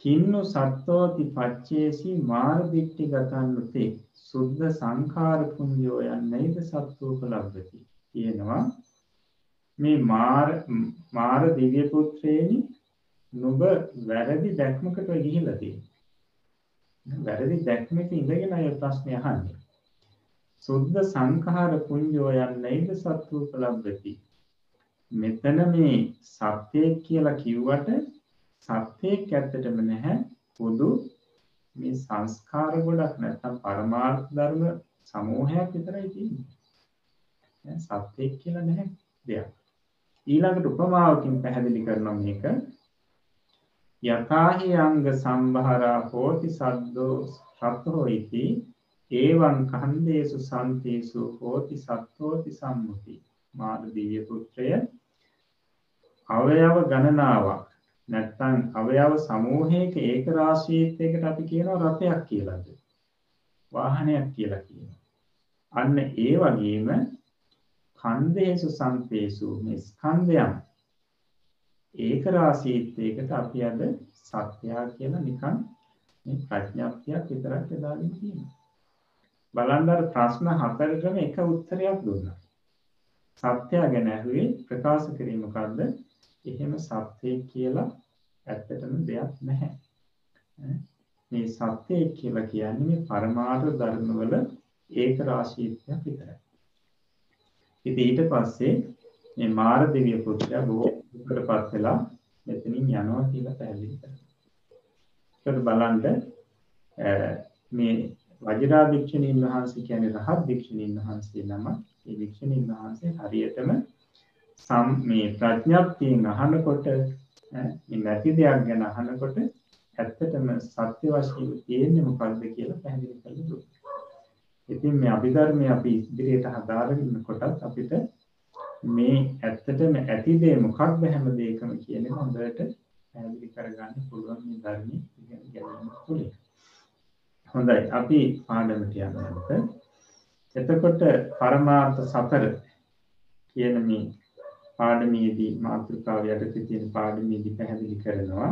කින්නු සත්තෝති පච්චේසි මාර දිට්ටි ගතන්නුතේ සුද්ධ සංඛාර පුඤ්ජෝ යන්නේද සත්වෝපලබ්ධති කියනවා මේ මාර මාර දිව්‍ය පුත්‍රයනි නුඹ වැරදි දැක්මකට ගිහිල්ලා තියෙනවා. වැරදි දැක්මක ඉඳගෙන අය ප්‍රශ්නේ අහන්නේ. සුද්ධ සංඛාර පුඤ්ජෝ යන්නේද සත්වෝපලබ්ධති. මෙතන මේ සත්‍යය කියලා කිව්වට සත්‍යයක් ඇත්තටම නැහැ. පොදු මේ සංස්කාර ගොඩක් නැත්නම් පරමාර්ථ ධර්ම සමූහයක් විතරයි තියෙන්නේ. සත්‍යයක් කියලා නැහැ දෙයක්. ඊළඟට උපමාවකින් පැහැදිලි කරනවා මේක යකාහි අංග සම්භාරා හෝති සද්දෝ සත්හෝ ඉති ඒවං කන්දේසු සන්තේසු හෝති සත්හෝති සම්මුති මාර දිව්‍ය පුත්‍රය අවයව ගණනාවක් නැත්තම් අවයව සමූහයක ඒක රාශීත්වයකට අපි කියනවා රථයක් කියලාද වාහනයක් කියලා කියනවා අන්න ඒ වගේම කන්දේසු සම්පේසු මේ ස්කන්ධයන් ඒක රාශීත්වයකට අපි අද සත්‍යයා කියලා නිකන් මේ ප්‍රඥාප්තියක් විතරක් යදාගෙන තියෙනවා. බලන්න අර ප්‍රශ්න හතරටම එක උත්තරයක් දුන්නා. සත්‍යය ගැන ඇහුවේ ප්‍රකාශ කිරීම මොකද්ද? එහෙම සත්‍යය කියලා ඇත්තටම දෙයක් නැහැ. මේ සත්‍යය කියලා කියන්නේ මේ පරමාර්ථ ධර්මවල ඒක රාශීත්වයක් විතරයි. ඉතින් ඊට පස්සේ මේ මාර දෙවිය පුත්‍රයා බොහෝ දුකටපත් වෙලා මෙතනින් යනවා කියලා පැහැදිලි කරනවා. ඒකට බලන්න මේ වජිරා භික්ෂුණීන් වහන්සේ කියන්නේ රහත් භික්ෂුණීන් වහන්සේ නම. මේ භික්ෂුණීන් වහන්සේ හරියටම සම් මේ ප්‍රඥප්තියෙන් අහනකොට මේ නැති දෙයක් ගැන අහනකොට ඇත්තටම සත්‍ය වශයෙන් තියෙන්නේ මොකක්ද කියලා පැහැදිලි කරලා දුන්නා. ඉතින් මේ අභිධර්මය අපි ඉදිරියට හදාගෙන කොටත් අපිට මේ ඇත්තටම ඇති දේ මොකක්ද හැම දෙයකම කියන්නේ හොඳට පැහැදිලි කරගන්න පුළුවන් මේ ධර්මයේ ඉගෙන ගැනීම තුළින්. හොඳයි අපි පාඩමට යනකොට එතකොට පරමාර්ථ සතර කියන මේ පාඩමේදී මාතෘකාව යටතේ තියෙන පාඩමේදී පැහැදිලි කරනවා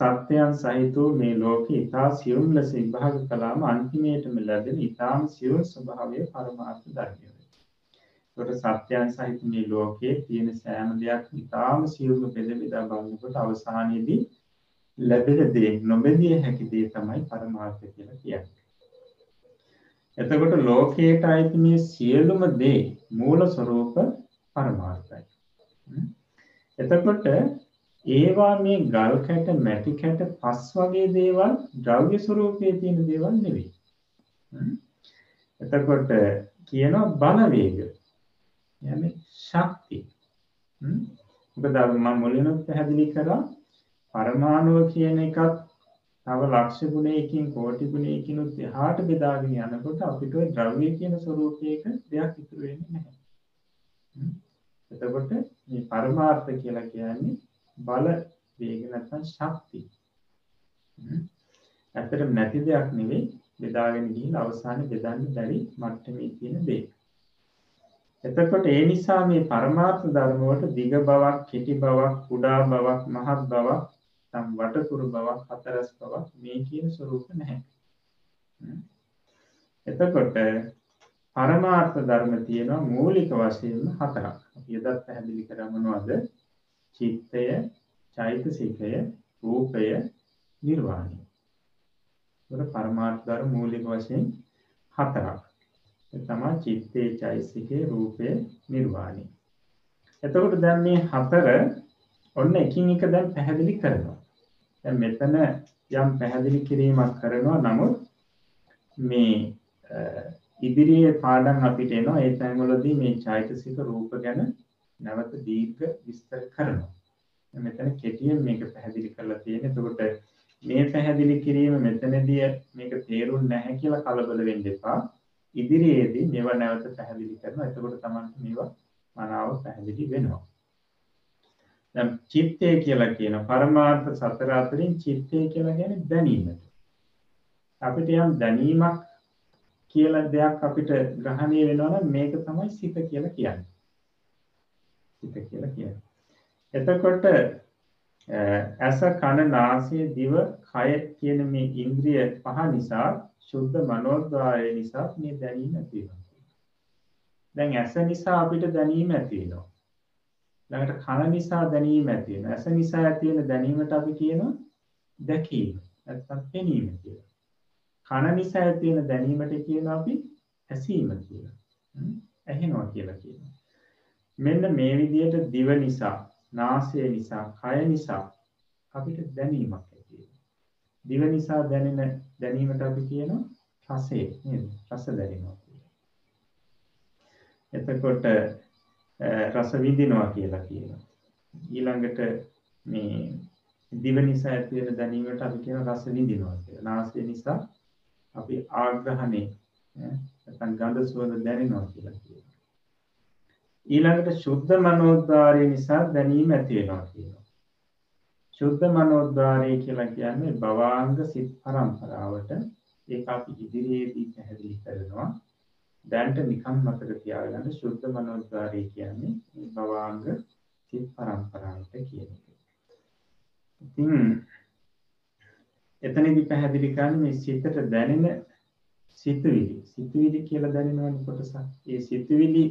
සත්‍යයන් සහිත මේ ලෝකේ ඊතා සියුම් ලෙස විභාග කළාම අන්තිමේටම ලැබෙන ඊතාම සියුම් ස්වභාවය පරමාර්ථ ධර්මය. ඒකට සත්‍යයන් සහිත මේ ලෝකයේ තියෙන සෑම දෙයක් ඊතාම සියුම් බෙද බෙදා බලනකොට අවසානයේදී ලැබෙන දේ නොබෙදිය හැකි දේ තමයි පරමාර්ථ කියලා කියන්නේ. එතකොට ලෝකයට අයිති මේ සියලුම දේ මූල ස්වરૂප පරමාර්ථයි. එතකොට ඒවා මේ ගල් කැට මැටි කැට පස් වගේ දේවල් ද්‍රව්‍ය ස්වරූපයේ තියෙන දේවල් නෙවෙයි. එතකොට කියනවා බල වේග. යන්නේ ශක්තිය. මොකද මම මුලින්ම පැහැදිලි කරා පරමාණුව කියන එකත් තව ලක්ෂ ගුණයකින් කෝටි ගුණයකින් උත් එහාට බෙදාගෙන යනකොට අපිට ওই ද්‍රව්‍ය කියන ස්වરૂපයක දෙයක් ඉතුරු වෙන්නේ නැහැ. එතකොට මේ පරමාර්ථ කියලා කියන්නේ බල වේග නැත්නම් ශක්තිය. ඇත්තටම නැති දෙයක් නෙවෙයි බෙදාගෙන ගිහින් අවසානයේ බෙදන්න බැරි මට්ටමේ තියෙන දේ. එතකොට ඒ නිසා මේ පරමාර්ථ ධර්ම වලට දිග බවක්, කෙටි බවක්, කුඩා බවක්, මහත් බවක්, සම් වටකුරු බවක්, හතරස් බවක් මේ කියන ස්වરૂප නැහැ. එතකොට පරමාර්ථ ධර්ම තියෙනවා මූලික වශයෙන්ම හතරක්. අපි එදත් පැහැදිලි කරා මොනවද? චිත්තය, චෛතසිකය, රූපය, නිර්වාණය. ඒකට පරමාර්ථ ධර්ම මූලික වශයෙන් හතරක්. ඒ තමයි චිත්තේ, චෛතසිකේ, රූපේ, නිර්වාණය. එතකොට දැන් මේ හතර ඔන්න එකින් එක දැන් පැහැදිලි කරනවා. දැන් මෙතන යම් පැහැදිලි කිරීමක් කරනවා නමුත් මේ ඉදිරියේ පාඩම් අපිට එනවා ඒ තැන්වලදී මේ චෛතසික රූප ගැන නැවත දීර්ඝ විස්තර කරනවා. මෙතන කෙටියෙන් මේක පැහැදිලි කරලා තියෙනවා. එතකොට මේ පැහැදිලි කිරීම මෙතනදී මේක තේරුම් නැහැ කියලා කලබල වෙන්න එපා. ඉදිරියේදී මේවා නැවත පැහැදිලි කරනවා. එතකොට තමයි මේවා මනාව පැහැදිලි වෙනවා. දැන් චිත්තය කියලා කියන පරමාර්ථ සතර අතරින් චිත්තය කියලා කියන්නේ දැනීමට. අපිට යම් දැනීමක් කියලා දෙයක් අපිට ග්‍රහණය වෙනවා නම් මේක තමයි සිත කියලා කියන්නේ. සිත කියලා කියන්නේ. එතකොට ඇස කන නාසය දිව කය කියන මේ ඉන්ද්‍රිය පහ නිසා ශුද්ධ මනෝද්වාරය නිසා මේ දැනීම ඇති වෙනවා. දැන් ඇස නිසා අපිට දැනීම ඇති වෙනවා. ළඟට කන නිසා දැනීම ඇති වෙනවා. ඇස නිසා ඇති වෙන දැනීමට අපි කියනවා දැකීම. නැත්නම් පෙනීම කියලා. කන නිසා ඇති වෙන දැනීමට කියනවා අපි ඇසීම කියලා. ඇහෙනවා කියලා කියනවා. මෙන්න මේ විදිහට දිව නිසා, නාසය නිසා, කය නිසා අපිට දැනීමක් ඇති දිව නිසා දැනෙන දැනීමට අපි කියනවා රසය නේද? රස දැනෙනවා කියලා. එතකොට රස විඳිනවා කියලා කියනවා. ඊළඟට මේ දිව නිසා ඇති වෙන දැනීමට අපි කියන රස විඳිනවා කියලා. නාසය නිසා අපි ආග්‍රහණය නැත්නම් ගඳ සුවඳ දැනෙනවා කියලා කියනවා. ඊළඟට ශුද්ධ මනෝද්වාරය නිසා දැනීම ඇති වෙනවා කියනවා. ශුද්ධ මනෝද්වාරය කියලා කියන්නේ භවාංග සිත් පරම්පරාවට ඒක අපි ඉදිරියේදී පැහැදිලි කරනවා. දැන්ට නිකන් මතක තියාගන්න ශුද්ධ මනෝද්වාරය කියන්නේ භවාංග සිත් පරම්පරාවට කියන එක. ඉතින් එතනදි පැහැදිලි කරන්නේ මේ සිතට දැනෙන සිතුවිලි සිතුවිලි කියලා දැනෙනවනේ කොටසක්. ඒ සිතුවිලි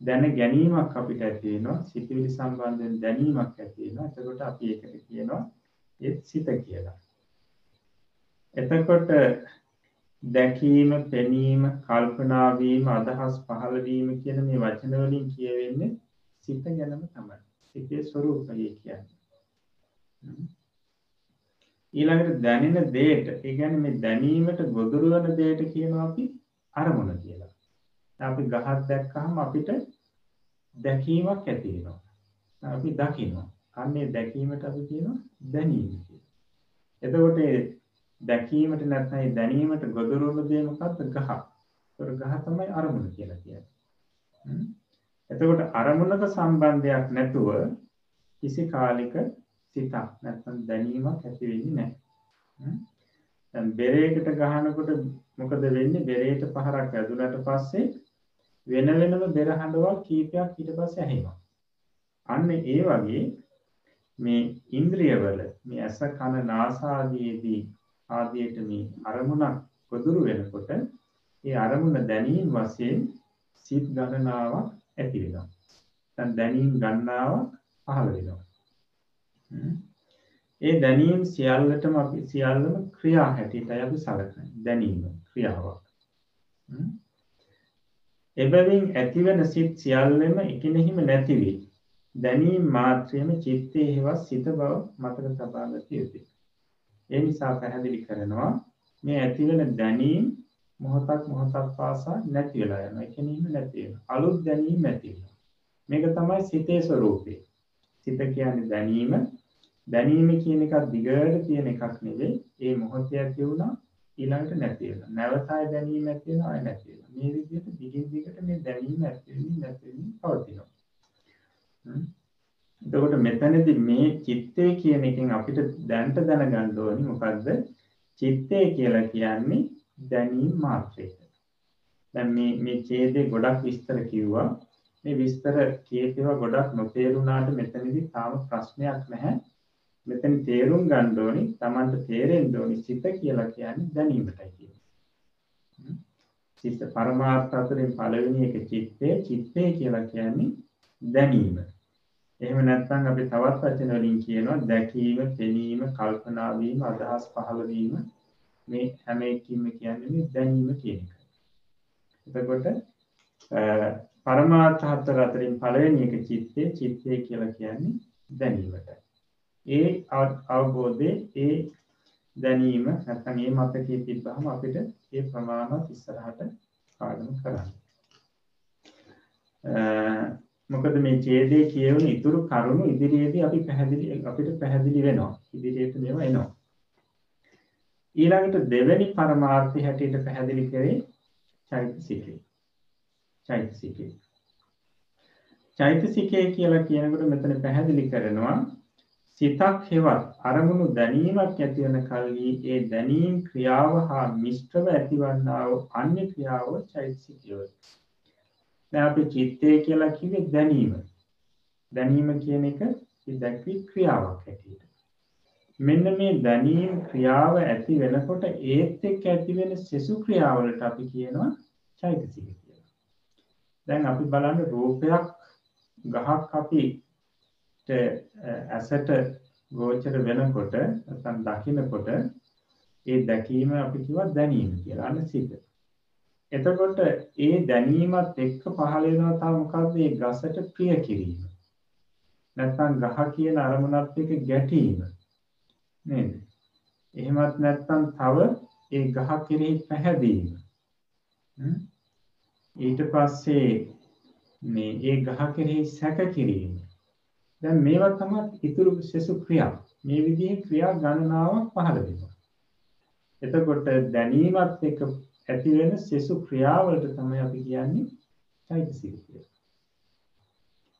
දැන ගැනීමක් අපිට ඇති වෙනවා. සිතුවිලි සම්බන්ධයෙන් දැනීමක් ඇති වෙනවා. එතකොට අපි ඒකට කියනවා ඒත් සිත කියලා. එතකොට දැකීම, පෙනීම, කල්පනා වීම, අදහස් පහළ වීම කියන මේ වචන වලින් කියවෙන්නේ සිත ගැනම තමයි. සිතේ ස්වરૂපය කියන්නේ. ඊළඟට දැනෙන දේට, ඒ කියන්නේ මේ දැනීමට ගොදුරු වෙන දේට කියනවා අපි අරමුණ කියලා. අපි ගහක් දැක්කහම අපිට දැකීමක් ඇති වෙනවා. අපි දකිනවා. අන්නේ දැකීමට අපි කියනවා දැනීම කියලා. එතකොට දැකීමට නැත්නම් දැනීමට ගොදුරු වුණු දේ මොකක්ද ගහ. ඒතර ගහ තමයි අරමුණ කියලා කියන්නේ. එතකොට අරමුණක සම්බන්ධයක් නැතුව කිසි කාලික සිතක් නැත්නම් දැනීමක් ඇති වෙන්නේ නැහැ. දැන් බෙරේකට ගහනකොට මොකද වෙන්නේ? බෙරේට පහරක් ඇදුනට පස්සේ වෙන වෙනම බෙර හඬවල් කීපයක් ඊට පස්සේ ඇහෙනවා. අන්න ඒ වගේ මේ ඉන්ද්‍රියවල මේ ඇස කන නාස ආදීදී ආදියට මේ අරමුණක් ගොදුරු වෙනකොට ඒ අරමුණ දැනීම වශයෙන් සිත් ගණනාවක් ඇති වෙනවා. දැන් දැනීම් ගණනාවක් පහළ වෙනවා. ඒ දැනීම් සියල්ලටම අපි සියල්ලම ක්‍රියා හැටියටයි අපි සැලකන්නේ. දැනීම ක්‍රියාවක්. එබැවින් ඇතිවන සිත් සියල්ලම එකිනෙහිම නැති වේ. දැනීම් මාත්‍රයේම චිත්තයේ හෙවත් සිත බව මතක තබා ගත යුතුයි. ඒ නිසා පැහැදිලි කරනවා මේ ඇතිවෙන දැනීම් මොහොතක් මොහොතක් පාසා නැති වෙලා යනවා. ඒ කියන්නේ නැති වෙනවා. අලුත් දැනීම් ඇති වෙනවා. මේක තමයි සිතේ ස්වરૂපය. සිත කියන්නේ දැනීම. දැනීම කියන එකක් දිගට තියෙන එකක් නෙවෙයි. ඒ මොහොතේ ඇති වුණා ඊළඟට නැති වෙනවා. නැවතයි දැනීම ඇති වෙනවා ආය නැති වෙනවා. මේ විදිහට දිගින් දිගට මේ දැනීම ඇති වෙමින් නැති වෙමින් පවතිනවා. එතකොට මෙතනදී මේ චිත්තය කියන එකෙන් අපිට දැනට දැනගන්න ඕනි මොකද්ද? චිත්තය කියලා කියන්නේ දැනීම මාත්‍රයක. දැන් මේ මේ ඡේදේ ගොඩක් විස්තර කිව්වා. මේ විස්තර කියේවා ගොඩක් නොතේරුණාට මෙතනදී තාම ප්‍රශ්නයක් නැහැ. මෙතන තේරුම් ගන්න ඕනි Tamanට තේරෙන්න ඕනි සිත කියලා කියන්නේ දැනීමටයි කියන්නේ. සිත පරමාර්ථ අතරින් පළවෙනි එක චිත්තය චිත්තය කියලා කියන්නේ දැනීම. එහෙම නැත්නම් අපි තවත් වචන වලින් කියනවා දැකීම, පෙනීම, කල්පනා වීම, අදහස් පහළ වීම මේ හැම එකකින්ම කියන්නේ මේ දැනීම කියන එක. එතකොට පරමාර්ථ හතර අතරින් පළවෙනි එක චිත්තේ, චිත්තේ කියලා කියන්නේ දැනීමට. ඒ අවබෝධයේ ඒ දැනීම නැත්නම් ඒ මතකයේ තිබ්බහම අපිට ඒ ප්‍රමාණවත් ඉස්සරහට පාඩම කරන්න. මොකද මේ ඡේදයේ කියවන ඉතුරු කරුණු ඉදිරියේදී අපි පැහැදිලි අපිට පැහැදිලි වෙනවා. ඉදිරියට මේවා එනවා. ඊළඟට දෙවෙනි පරමාර්ථය හැටියට පැහැදිලි කරේ චෛතසිකය. චෛතසිකය. චෛතසිකය කියලා කියනකොට මෙතන පැහැදිලි කරනවා සිතක් හෙවත් අරමුණු දැනීමක් ඇති වෙන කල්හි ඒ දැනීම් ක්‍රියාව හා මිශ්‍රව ඇතිවන්නා වූ අන්‍ය ක්‍රියාව චෛතසිකය. දැන් අපි චිත්තය කියලා කිව්වේ දැනීම. දැනීම කියන එක දැක්වි ක්‍රියාවක් හැටියට. මෙන්න මේ දැනීම් ක්‍රියාව ඇති වෙනකොට ඒත් එක්ක ඇති වෙන සෙසු ක්‍රියාවලට අපි කියනවා චෛතසික කියලා. දැන් අපි බලන්න රූපයක් ගහක් අපි ඇසට ගෝචර වෙනකොට නැත්නම් දකිනකොට ඒ දැකීම අපි කිව්වා දැනීම කියලා. අන්න සිත. එතකොට ඒ දැනීමත් එක්ක පහළ වෙනවා තව මොකද්ද මේ ගසට ප්‍රිය කිරීම. නැත්නම් ගහ කියන අරමුණත් එක්ක ගැටීම. නේද? එහෙමත් නැත්නම් තව ඒ ගහ කෙරෙහි පැහැදීම. ඊට පස්සේ මේ ඒ ගහ කෙරෙහි සැක කිරීම. දැන් මේවා තමයි ඉතුරු සෙසු ක්‍රියා. මේ විදිහේ ක්‍රියා ගණනාවක් පහළ වෙනවා. එතකොට දැනීමත් එක්ක ඇති වෙන සෙසු ක්‍රියාවලට තමයි අපි කියන්නේ චෛතසික කියලා.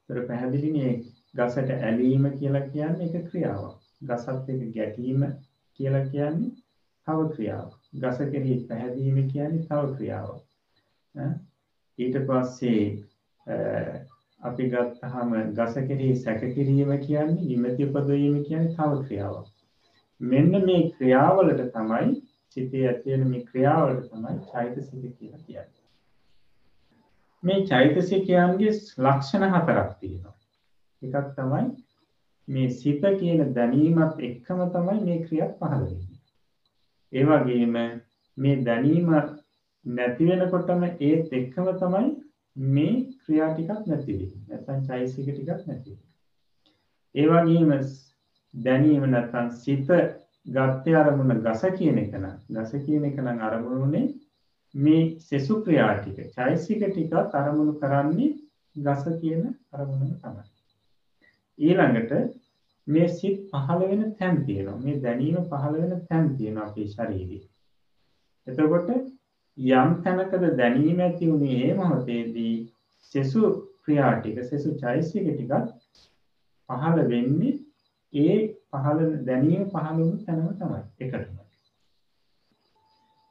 ඒතර පැහැදිලිනේ ගසට ඇලීම කියලා කියන්නේ එක ක්‍රියාවක්. ගසත් එක්ක ගැටීම කියලා කියන්නේ තව ක්‍රියාවක්. ගස කෙරෙහි පැහැදීම කියන්නේ තව ක්‍රියාවක්. ඊට පස්සේ අපි ගත්තහම ගස කෙරෙහි සැක කිරීම කියන්නේ විමති උපදවීම කියන්නේ තව ක්‍රියාවක්. මෙන්න මේ ක්‍රියාවලට තමයි සිතේ ඇති වෙන මේ ක්‍රියාවලට තමයි චෛතසික කියලා කියන්නේ. මේ චෛතසිකයන්ගේ ලක්ෂණ හතරක් තියෙනවා. එකක් තමයි මේ සිත කියන දැනීමත් එක්කම තමයි මේ ක්‍රියාව පහළ වෙන්නේ. ඒ වගේම මේ දැනීම නැති වෙනකොටම ඒත් එක්කම තමයි මේ ක්‍රියා ටිකක් නැති වෙන්නේ. නැත්නම් චෛතසික ටිකක් නැති වෙන්නේ. ඒ වගේම දැනීම නැත්නම් සිත ගත්තේ අරමුණ ගස කියන එක නම් ගස කියන එක නම් අරමුණුනේ මේ සෙසු ක්‍රියා ටික චෛතසික ටිකත් අරමුණු කරන්නේ ගස කියන අරමුණම තමයි. ඊළඟට මේ සිත් පහළ වෙන තැන් තියෙනවා. මේ දැනීම පහළ වෙන තැන් තියෙනවා අපේ ශරීරයේ. එතකොට යම් තැනකද දැනීම ඇති වුණේ ඒ මොහොතේදී සෙසු ක්‍රියා ටික සෙසු චෛතසික ටිකත් පහළ වෙන්නේ ඒ පහළ දැනීම පහළ වුණු තැනම තමයි එකටම.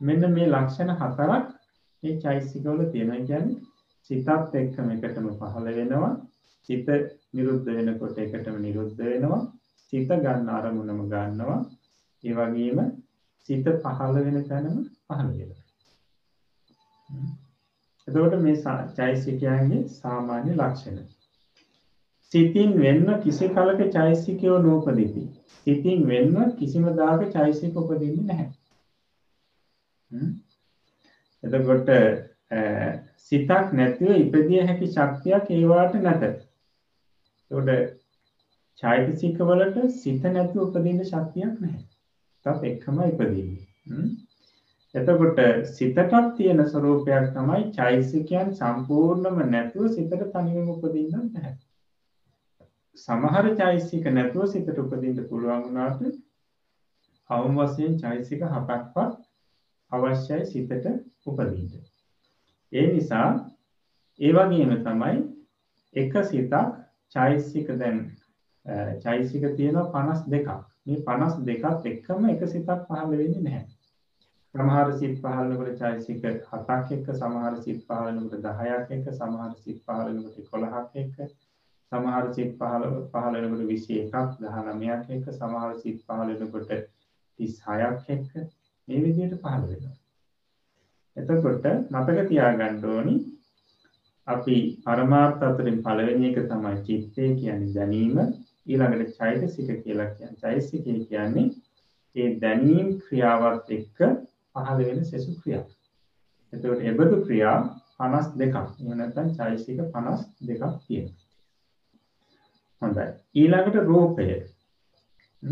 මෙන්න මේ ලක්ෂණ හතරක් මේ චෛතසිකවල තියෙනවා. කියන්නේ සිතත් එක්කම එකටම පහළ වෙනවා. සිත නිරුද්ධ වෙනකොට එකටම නිරුද්ධ වෙනවා. සිත ගන්න අරමුණම ගන්නවා. ඒ වගේම සිත පහළ වෙන තැනම පහළ වෙනවා. එතකොට මේ චෛතසිකයන්ගේ සාමාන්‍ය ලක්ෂණ. සිතින් වෙන්න කිසි කලක චෛතසිකයෝ නූපදිති. සිතින් වෙන්න කිසිම දාක චෛතසික උපදින්නේ නැහැ. එතකොට සිතක් නැතිව ඉපදිය හැකි ශක්තියක් ඒවාට නැත. එතකොට චෛතසික වලට සිත නැතිව උපදින්න ශක්තියක් නැහැ. තත් එක්කම ඉපදින්නේ. එතකොට සිතටත් තියෙන ස්වરૂපයක් තමයි චෛතසිකයන් සම්පූර්ණම නැතුව සිතට තනියම උපදින්න බෑ. සමහර චෛතසික නැතුව සිතට උපදින්න පුළුවන් වුණාට අවම වශයෙන් චෛතසික හතක්වත් අවශ්‍යයි සිතට උපදින්න. ඒ නිසා ඒ වගේම තමයි එක සිතක් චෛතසික දැන් චෛතසික තියෙනවා 52ක්. මේ 52ත් එක්කම එක සිතක් පහළ වෙන්නේ නැහැ. සමහර සිත් පහළ වෙනකොට චෛතසික 7ක් එක්ක සමහර සිත් පහළ වෙනකොට 10ක් එක්ක සමහර සිත් පහළ වෙනකොට 11ක් එක්ක සමහර සිත් පහළ පහළ වෙනකොට 21ක් 19ක් එක්ක සමහර සිත් පහළ වෙනකොට 36ක් එක්ක මේ විදිහට පහළ වෙනවා. එතකොට මතක තියාගන්න ඕනි අපි පරමාර්ථ අතරින් පළවෙනි එක තමයි චිත්තය කියන්නේ දැනීම ඊළඟට චෛතසික කියලා කියන්නේ චෛතසිකය කියන්නේ ඒ දැනීම් ක්‍රියාවත් එක්ක පහළ වෙන සෙසු ක්‍රියා. එතකොට එබඳු ක්‍රියා 52ක්. එහෙම නැත්නම් චෛතසික 52ක් තියෙනවා. හොඳයි. ඊළඟට රූපය.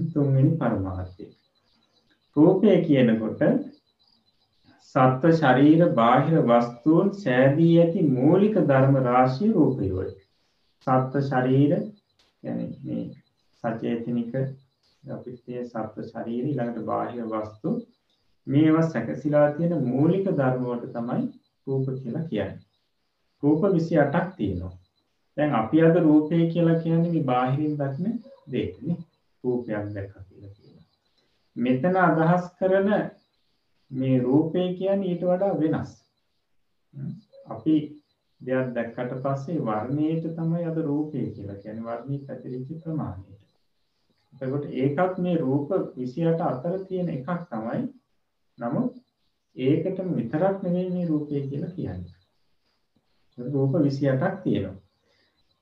තුන්වෙනි පරමාර්ථය. රූපය කියනකොට සත්ව ශරීර බාහිර වස්තුන් සෑදී ඇති මූලික ධර්ම රාශිය රූපයෝයි. සත්ව ශරීර මේ සචේතනික අපිත්තේ සත්ව ශරීර ඊළඟට බාහිර වස්තු මේවා සැකසිලා තියෙන මූලික ධර්මවලට තමයි රූප කියලා කියන්නේ. රූප 28ක් තියෙනවා. දැන් අපි අද රූපය කියලා කියන්නේ මේ බාහිරින් දක්න දෙයක්නේ. රූපයක් දැක්කා කියලා කියනවා. මෙතන අදහස් කරන මේ රූපය කියන්නේ ඊට වඩා වෙනස්. අපි දෙයක් දැක්කට පස්සේ වර්ණයට තමයි අද රූපය කියලා කියන්නේ වර්ණී පැතිරිච්ච ප්‍රමාණයට. එතකොට ඒකත් මේ රූප 28 අතර තියෙන එකක් තමයි. නමුත් ඒකටම විතරක් නෙවෙයි මේ රූපය කියලා කියන්නේ. රූප 28ක් තියෙනවා.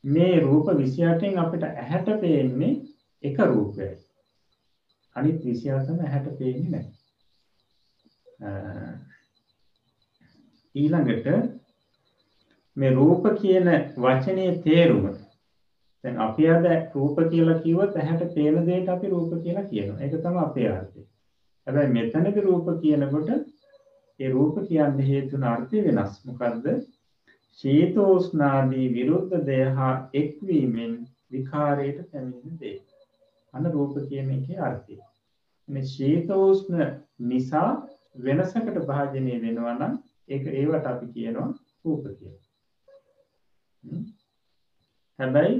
මේ රූප 28න් අපිට ඇහැට පේන්නේ එක රූපයයි. අනිත් 28ම ඇහැට පේන්නේ නැහැ. ඊළඟට මේ රූප කියන වචනේ තේරුම දැන් අපි අද රූප කියලා කිව්වොත් ඇහැට පේන දෙයට අපි රූප කියලා කියනවා. ඒක තමයි අපේ අර්ථය. හැබැයි මෙතනදී රූප කියනකොට ඒ රූප කියන්න හේතුන අර්ථය වෙනස්. මොකද්ද? ශීතෝෂ්ණාදී විරුද්ධ දෙය හා එක්වීමෙන් විකාරයට පැමිණෙන දේ. අන්න රූප කියන එකේ අර්ථය. මේ ශීතෝෂ්ණ නිසා වෙනසකට භාජනය වෙනවා නම් ඒක ඒවට අපි කියනවා රූප කියලා. හැබැයි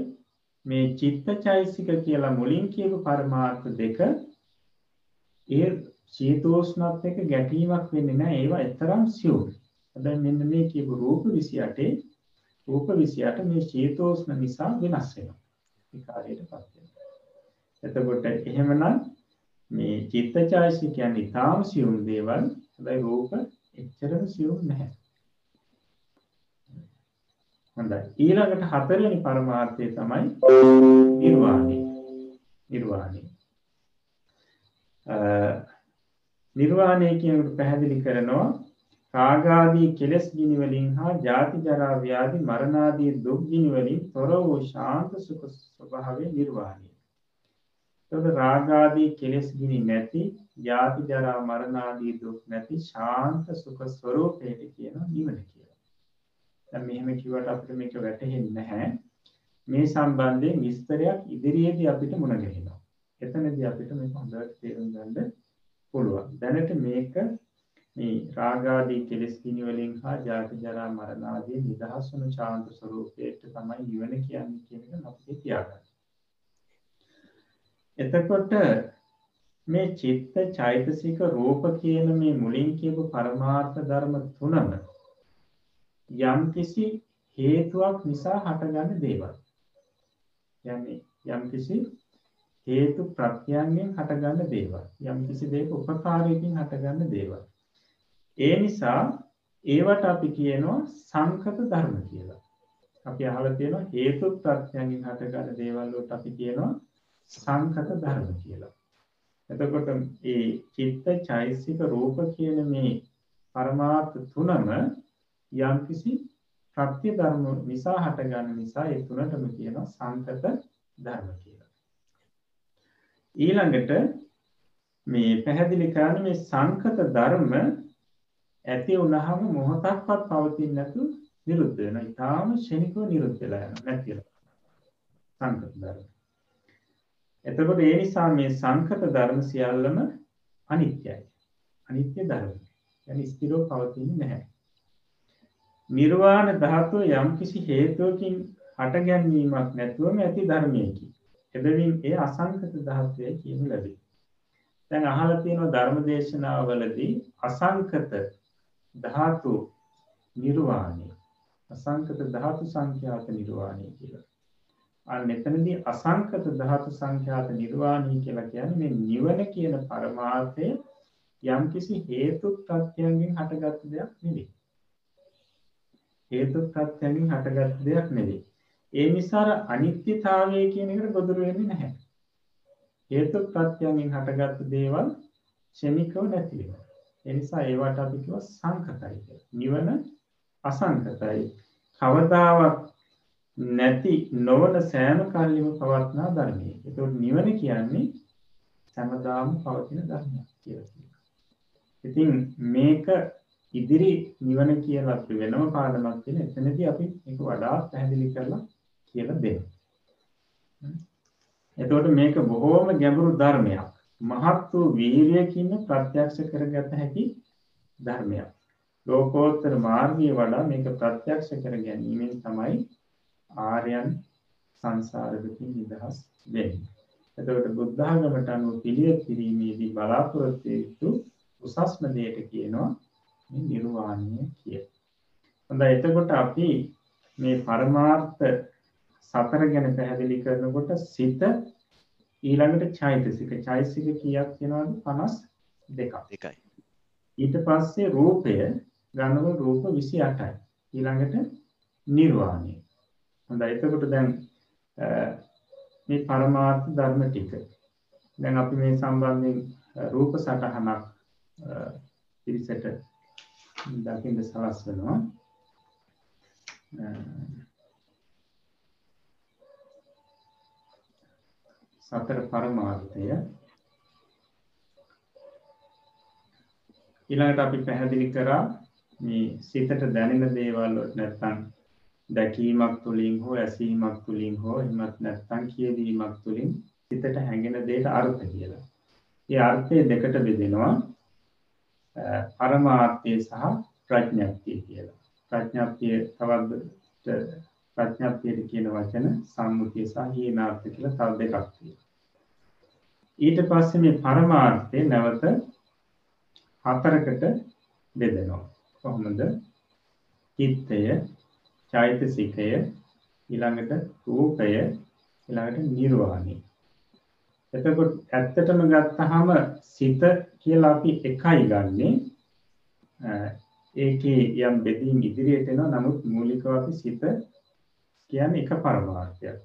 මේ චිත්ත චෛසික කියලා මුලින් කියපු පරමාර්ථ දෙක ඒ ශීතෝෂ්ණත් එක ගැටීමක් වෙන්නේ නැහැ ඒවා එතරම් සියුම් හැබැයි මෙන්න මේ කියපු රූප 28 රූප 28 මේ චේතෝස්න නිසා වෙනස් වෙනවා. විකාරයටපත් වෙනවා. එතකොට එහෙමනම් මේ චිත්තචෛසික කියන්නේ ඊටාම සියුම් දේවල්. හැබැයි රූප එච්චරම සියුම් නැහැ. හොඳයි. ඊළඟට හතරවෙනි පරමාර්ථය තමයි නිර්වාණය. නිර්වාණය. නිර්වාණය කියනකට පැහැදිලි කරනවා රාගාදී කෙලෙස් ගිනි වලින් හා ජාති ජරා ව්‍යාධි මරණාදී දුක් ගිනි වලින් තොර වූ ශාන්ත සුඛ ස්වභාවය නිර්වාණය. එතකොට රාගාදී කෙලෙස් ගිනි නැති ජාති ජරා මරණාදී දුක් නැති ශාන්ත සුඛ ස්වરૂපයට කියන නිවන කියලා. දැන් මෙහෙම කිව්වට අපිට මේක වැටහෙන්නේ නැහැ. මේ සම්බන්ධයෙන් විස්තරයක් ඉදිරියේදී අපිට මුණ ගැහෙනවා. එතනදී අපිට මේක හොඳට තේරුම් ගන්න පුළුවන්. දැනට මේක මේ රාගාදී කෙලෙස් කිනි වලින් හා ජාති ජරා මරණ ආදී නිදහස් වන ශාන්ත ස්වરૂපයට තමයි නිවන කියන්නේ කියන එක අපිට තියාගන්න. එතකොට මේ චිත්ත චෛතසික රූප කියන මේ මුලින් කියපු පරමාර්ථ ධර්ම තුනම යම්කිසි හේතුවක් නිසා හටගන්න දේවල්. යන්නේ යම්කිසි හේතු ප්‍රත්‍යයන්ගෙන් හටගන්න දේවල්. යම්කිසි දෙයක උපකාරයකින් හටගන්න දේවල්. ඒ නිසා ඒවට අපි කියනවා සංකත ධර්ම කියලා. අපි අහලා තියෙනවා හේතු ප්‍රත්‍යයෙන් හටගන්න දේවල් වලට අපි කියනවා සංකත ධර්ම කියලා. එතකොට ඒ චිත්ත චෛසික රූප කියන මේ පරමාර්ථ තුනම යම්කිසි ප්‍රත්‍ය ධර්ම නිසා හටගන්න නිසා ඒ තුනටම කියනවා සංකත ධර්ම කියලා. ඊළඟට මේ පැහැදිලි කරන මේ සංකත ධර්ම ඇති වුණහම මොහොතක්වත් පවතින්නේ නැතු නිරුද්ධ වෙනවා. ඊටාම ශනිකව නිරුද්ධ වෙලා යනවා නැතිලා. සංකත ධර්ම. එතකොට ඒ නිසා මේ සංකත ධර්ම සියල්ලම අනිත්‍යයි. අනිත්‍ය ධර්ම. يعني ස්ථිරව පවතින්නේ නැහැ. නිර්වාණ ධාතුව යම්කිසි හේතුවකින් හටගැන්වීමක් නැතුවම ඇති ධර්මයකි. එබැවින් ඒ අසංකත ධාතුවයි කියනු ලැබේ. දැන් අහලා තියෙනවා ධර්ම දේශනාවලදී අසංකත ධාතු නිර්වාණය අසංකත ධාතු සංඛ්‍යාත නිර්වාණය කියලා. අන්න එතනදී අසංකත ධාතු සංඛ්‍යාත නිර්වාණය කියලා කියන්නේ මේ නිවන කියන පරමාර්ථය යම්කිසි හේතු ප්‍රත්‍යයෙන් හටගත් දෙයක් නෙවෙයි. හේතු ප්‍රත්‍යයෙන් හටගත් දෙයක් නෙවෙයි. ඒ නිසා අනිත්‍යතාවය කියන එකට ගොදුරු වෙන්නේ නැහැ. හේතු ප්‍රත්‍යයෙන් හටගත් දේවල් ෂෙමිකව නැති වෙනවා. එනිසා ඒවට අපි කිව්ව සංකතයි නිවන අසංකතයි. කවදාවත් නැති නොවන සෑම කල්ලිම පවත්නා ධර්මය. එතකොට නිවන කියන්නේ සැමදාම පවතින ධර්මයක් කියලා. ඉතින් මේක ඉදිරි නිවන කියලා අපි වෙනම පාඩමක් තියෙන. එතනදී අපි මේක වඩා පැහැදිලි කරලා කියලා දෙනවා. එතකොට මේක බොහෝම ගැඹුරු ධර්මයක්. මහත් වූ වීරියකින් ප්‍රත්‍යක්ෂ කරගත හැකි ධර්මයක්. ලෝකෝත්තර මාර්ගය වඩා මේක ප්‍රත්‍යක්ෂ කර ගැනීමෙන් තමයි ආර්යයන් සංසාර දුකින් නිදහස් වෙන්නේ. එතකොට බුද්ධාගමට අනුව පිළිවෙත් කිරීමේදී බලාපොරොත්තු යුතු උසස්ම දෙයට කියනවා මේ නිර්වාණය කිය. හොඳයි එතකොට අපි මේ පරමාර්ථ සතර ගැන පැහැදිලි කරනකොට සිත ඊළඟට චෛතසික. චෛතසික කීයක් තියෙනවද? 52ක් එකයි ඊට පස්සේ රූපය ගන්නව රූප 28යි ඊළඟට නිර්වාණය. හොඳයි. එතකොට දැන් මේ පරමාර්ථ ධර්ම ටික. දැන් අපි මේ සම්බන්ධයෙන් රූප සටහනක් පිරිසට දකින්න සලස්වනවා සතර පරමාර්ථය ඊළඟට අපි පැහැදිලි කරා මේ සිතට දැනෙන දේවල් වලට නැත්තම් දැකීමක් තුළින් හෝ ඇසීමක් තුළින් හෝ එහෙමත් නැත්තම් කියවීමක් තුළින් සිතට හැඟෙන දෙයට අර්ථ කියලා. ඒ අර්ථය දෙකට බෙදෙනවා පරමාර්ථය සහ ප්‍රඥප්තිය කියලා. ප්‍රඥප්තිය තවත් ප්‍රඥප්තියට කියන වචන සම්මුතිය සහ හීනාර්ථ කියලා තව දෙකක් තියෙනවා. ඊට පස්සේ මේ පරමාර්ථය නැවත හතරකට බෙදෙනවා. කොහොමද? චිත්තය චෛතසිකය ඊළඟට රූපය ඊළඟට නිර්වාණය. එතකොට ඇත්තටම ගත්තහම සිත කියලා අපි එකයි ගන්නෙ. ඒකේ යම් බෙදීම් ඉදිරියට එනවා. නමුත් මූලිකව අපි සිත කියන්නේ එක පරමාර්ථයක්.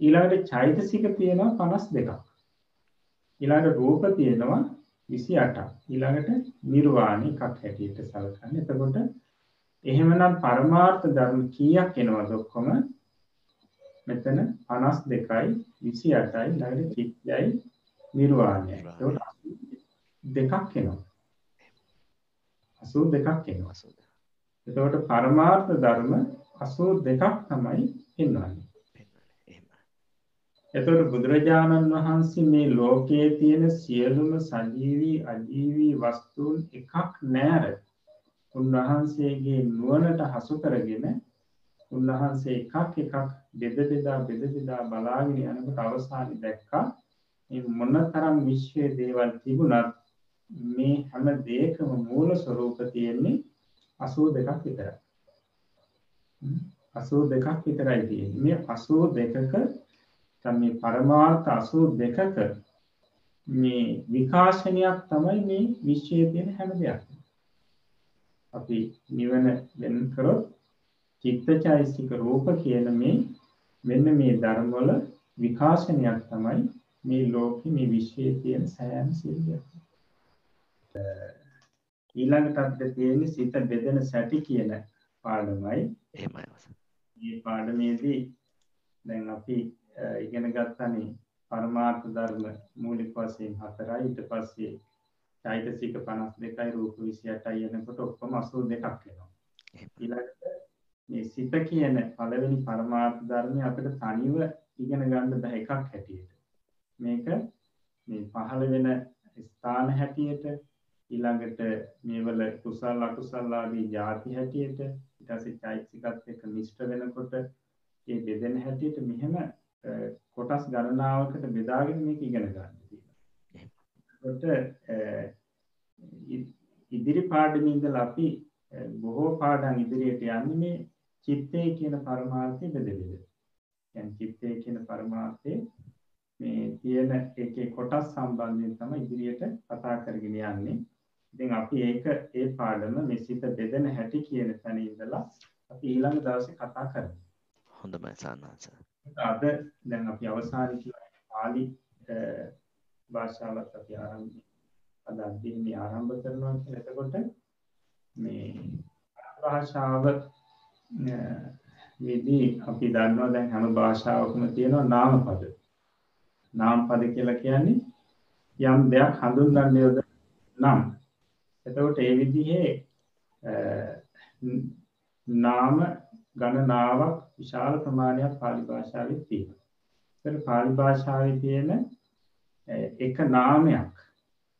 ඊළඟට චෛතසික තියෙනවා 52ක් ඊළඟට රූප තියෙනවා 28ක් ඊළඟට නිර්වාණ එකක් හැටියට සලකන්නේ. එතකොට එහෙමනම් පරමාර්ථ ධර්ම කීයක් එනවද ඔක්කොම? මෙතන 52යි 28යි ළඟට චිත්තයයි නිර්වාණයයි. ඒකට දෙකක් එනවා. 82ක් එනවා. එතකොට පරමාර්ථ ධර්ම 82ක් තමයි පෙන්වන්නේ එතකොට බුදුරජාණන් වහන්සේ මේ ලෝකයේ තියෙන සියලුම සජීවී අජීවී වස්තුන් එකක් නෑර උන්වහන්සේගේ නුවණට හසු කරගෙන උන්වහන්සේ එකක් එකක් බෙද බෙදා බෙද බෙදා බලාගෙන යනකොට අවසානයේ දැක්කා මේ මොනතරම් විශ්වයේ දේවල් තිබුණත් මේ හැම දෙයකම මූල ස්වરૂප තියෙන්නේ 82ක් විතරයි. 82ක් විතරයි තියෙන්නේ. මේ 82ක මේ පරමාර්ථ 82ක මේ විකාශනයක් තමයි මේ විශ්වයේ තියෙන හැම දෙයක්ම. අපි නිවන වෙන කරොත් චිත්තචෛසික රූප කියන මේ මෙන්න මේ ධර්ම වල විකාශනයක් තමයි මේ ලෝකෙ මේ විශ්වයේ තියෙන සෑම සිල්යක්. ඊළඟට අපිට තියෙන්නේ සිත බෙදෙන සැටි කියන පාඩමයි. එහෙමයි. මේ පාඩමේදී දැන් අපි ඉගෙන ගත්තනේ පරමාර්ථ ධර්ම මූලික වශයෙන් හතරයි. ඊට පස්සේ චෛතසික 52යි රූප 28යි එනකොට ඔක්කොම 82ක් වෙනවා. ඊළඟට මේ සිත කියන පළවෙනි පරමාර්ථ ධර්මය අපිට තනිව ඉගෙන ගන්න බෑ එකක් හැටියට. මේක මේ පහළ වෙන ස්ථාන හැටියට ඊළඟට මේවල කුසල අකුසල ආදී ಜಾති හැටියට ඊට පස්සේ චෛතසිකත් එක්ක මිශ්‍ර වෙනකොට ඒ බෙදෙන හැටියට මෙහෙම කොටස් ගණනාවකට බෙදාගෙන මේක ඉගෙන ගන්න තියෙනවා. ඉදිරි පාඩමේ ඉඳලා අපි බොහෝ පාඩම් ඉදිරියට යන්නේ මේ චිත්තය කියන පරමාර්ථය බෙද බෙද. يعني චිත්තය කියන පරමාර්ථය මේ තියෙන ඒකේ කොටස් සම්බන්ධයෙන් තමයි ඉදිරියට කතා කරගෙන යන්නේ. ඉතින් අපි ඒක ඒ පාඩම මේ සිත බෙදෙන හැටි කියන තැන ඉඳලා අපි ඊළඟ දවසේ කතා කරමු. හොඳයි සානාස. අද දැන් අපි අවසාන පාලි භාෂාවත් අපි ආරම්භ අද අධ්‍යයනය ආරම්භ කරනවා කියලා. එතකොට මේ භාෂාව විදී අපි දන්නවා දැන් හැම භාෂාවකම තියෙනවා නාමපද. නාමපද කියලා කියන්නේ යම් දෙයක් හඳුන්වන්න යොදන නම්. එතකොට ඒ විදිහේ නාම ගණනාවක් විශාල ප්‍රමාණයක් පාලි භාෂාවේ තියෙනවා. ඒතර පාලි භාෂාවේ තියෙන එක නාමයක්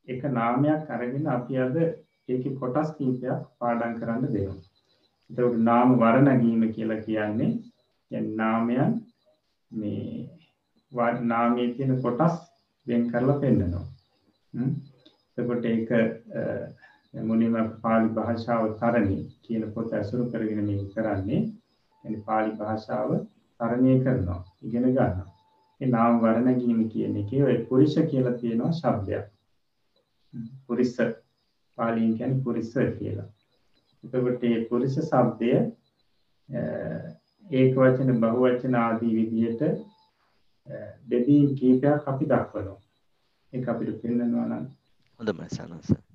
එක නාමයක් අරගෙන අපි අද ඒකේ කොටස් කීපයක් පාඩම් කරන්න දෙනවා. එතකොට නාම වර්ණගීම කියලා කියන්නේ يعني නාමයන් මේ නාමයේ තියෙන කොටස් වෙන් කරලා පෙන්නනවා. එතකොට ඒක මුලින්ම පාලි භාෂාව තරණි කියන පොත ඇසුරු කරගෙන මේක කරන්නේ يعني pāli භාෂාව තරණය කරනවා ඉගෙන ගන්නවා. ඒ නාම වර්ණ ගීම කියන එකේ ඔය පුරිස කියලා තියෙනවා શબ્දයක්. පුරිස පාලියෙන් කියන්නේ පුරිස කියලා. එතකොට මේ පුරිස શબ્දය ඒක වචන බහු වචන ආදී විදිහට දෙදී කීපයක් අපි දක්වනවා. ඒක අපිට පෙන්වනවා නම් හොඳයි සනස.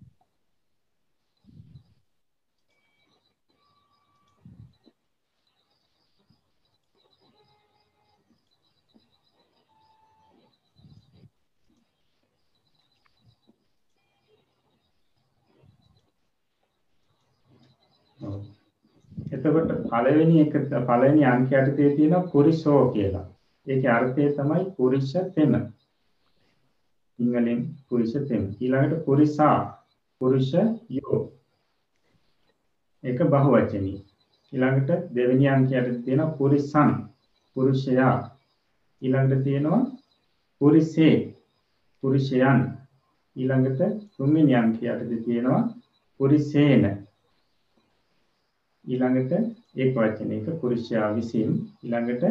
එතකොට පළවෙනි එක පළවෙනි අංකයට තියෙනවා පුරිසෝ කියලා. ඒකේ අර්ථය තමයි පුරිෂ තෙම. සිංහලෙන් පුරිෂ තෙම. ඊළඟට පුරිසා පුරුෂ යෝ. ඒක බහුවචනී. ඊළඟට දෙවෙනි අංකයට තියෙනවා පුරිසං පුරුෂයා. ඊළඟට තියෙනවා පුරිසේ පුරුෂයන්. ඊළඟට තුන්වෙනි අංකයට තියෙනවා පුරිසේන ඊළඟට ඒක වචනයක පුරුෂයා විසින් ඊළඟට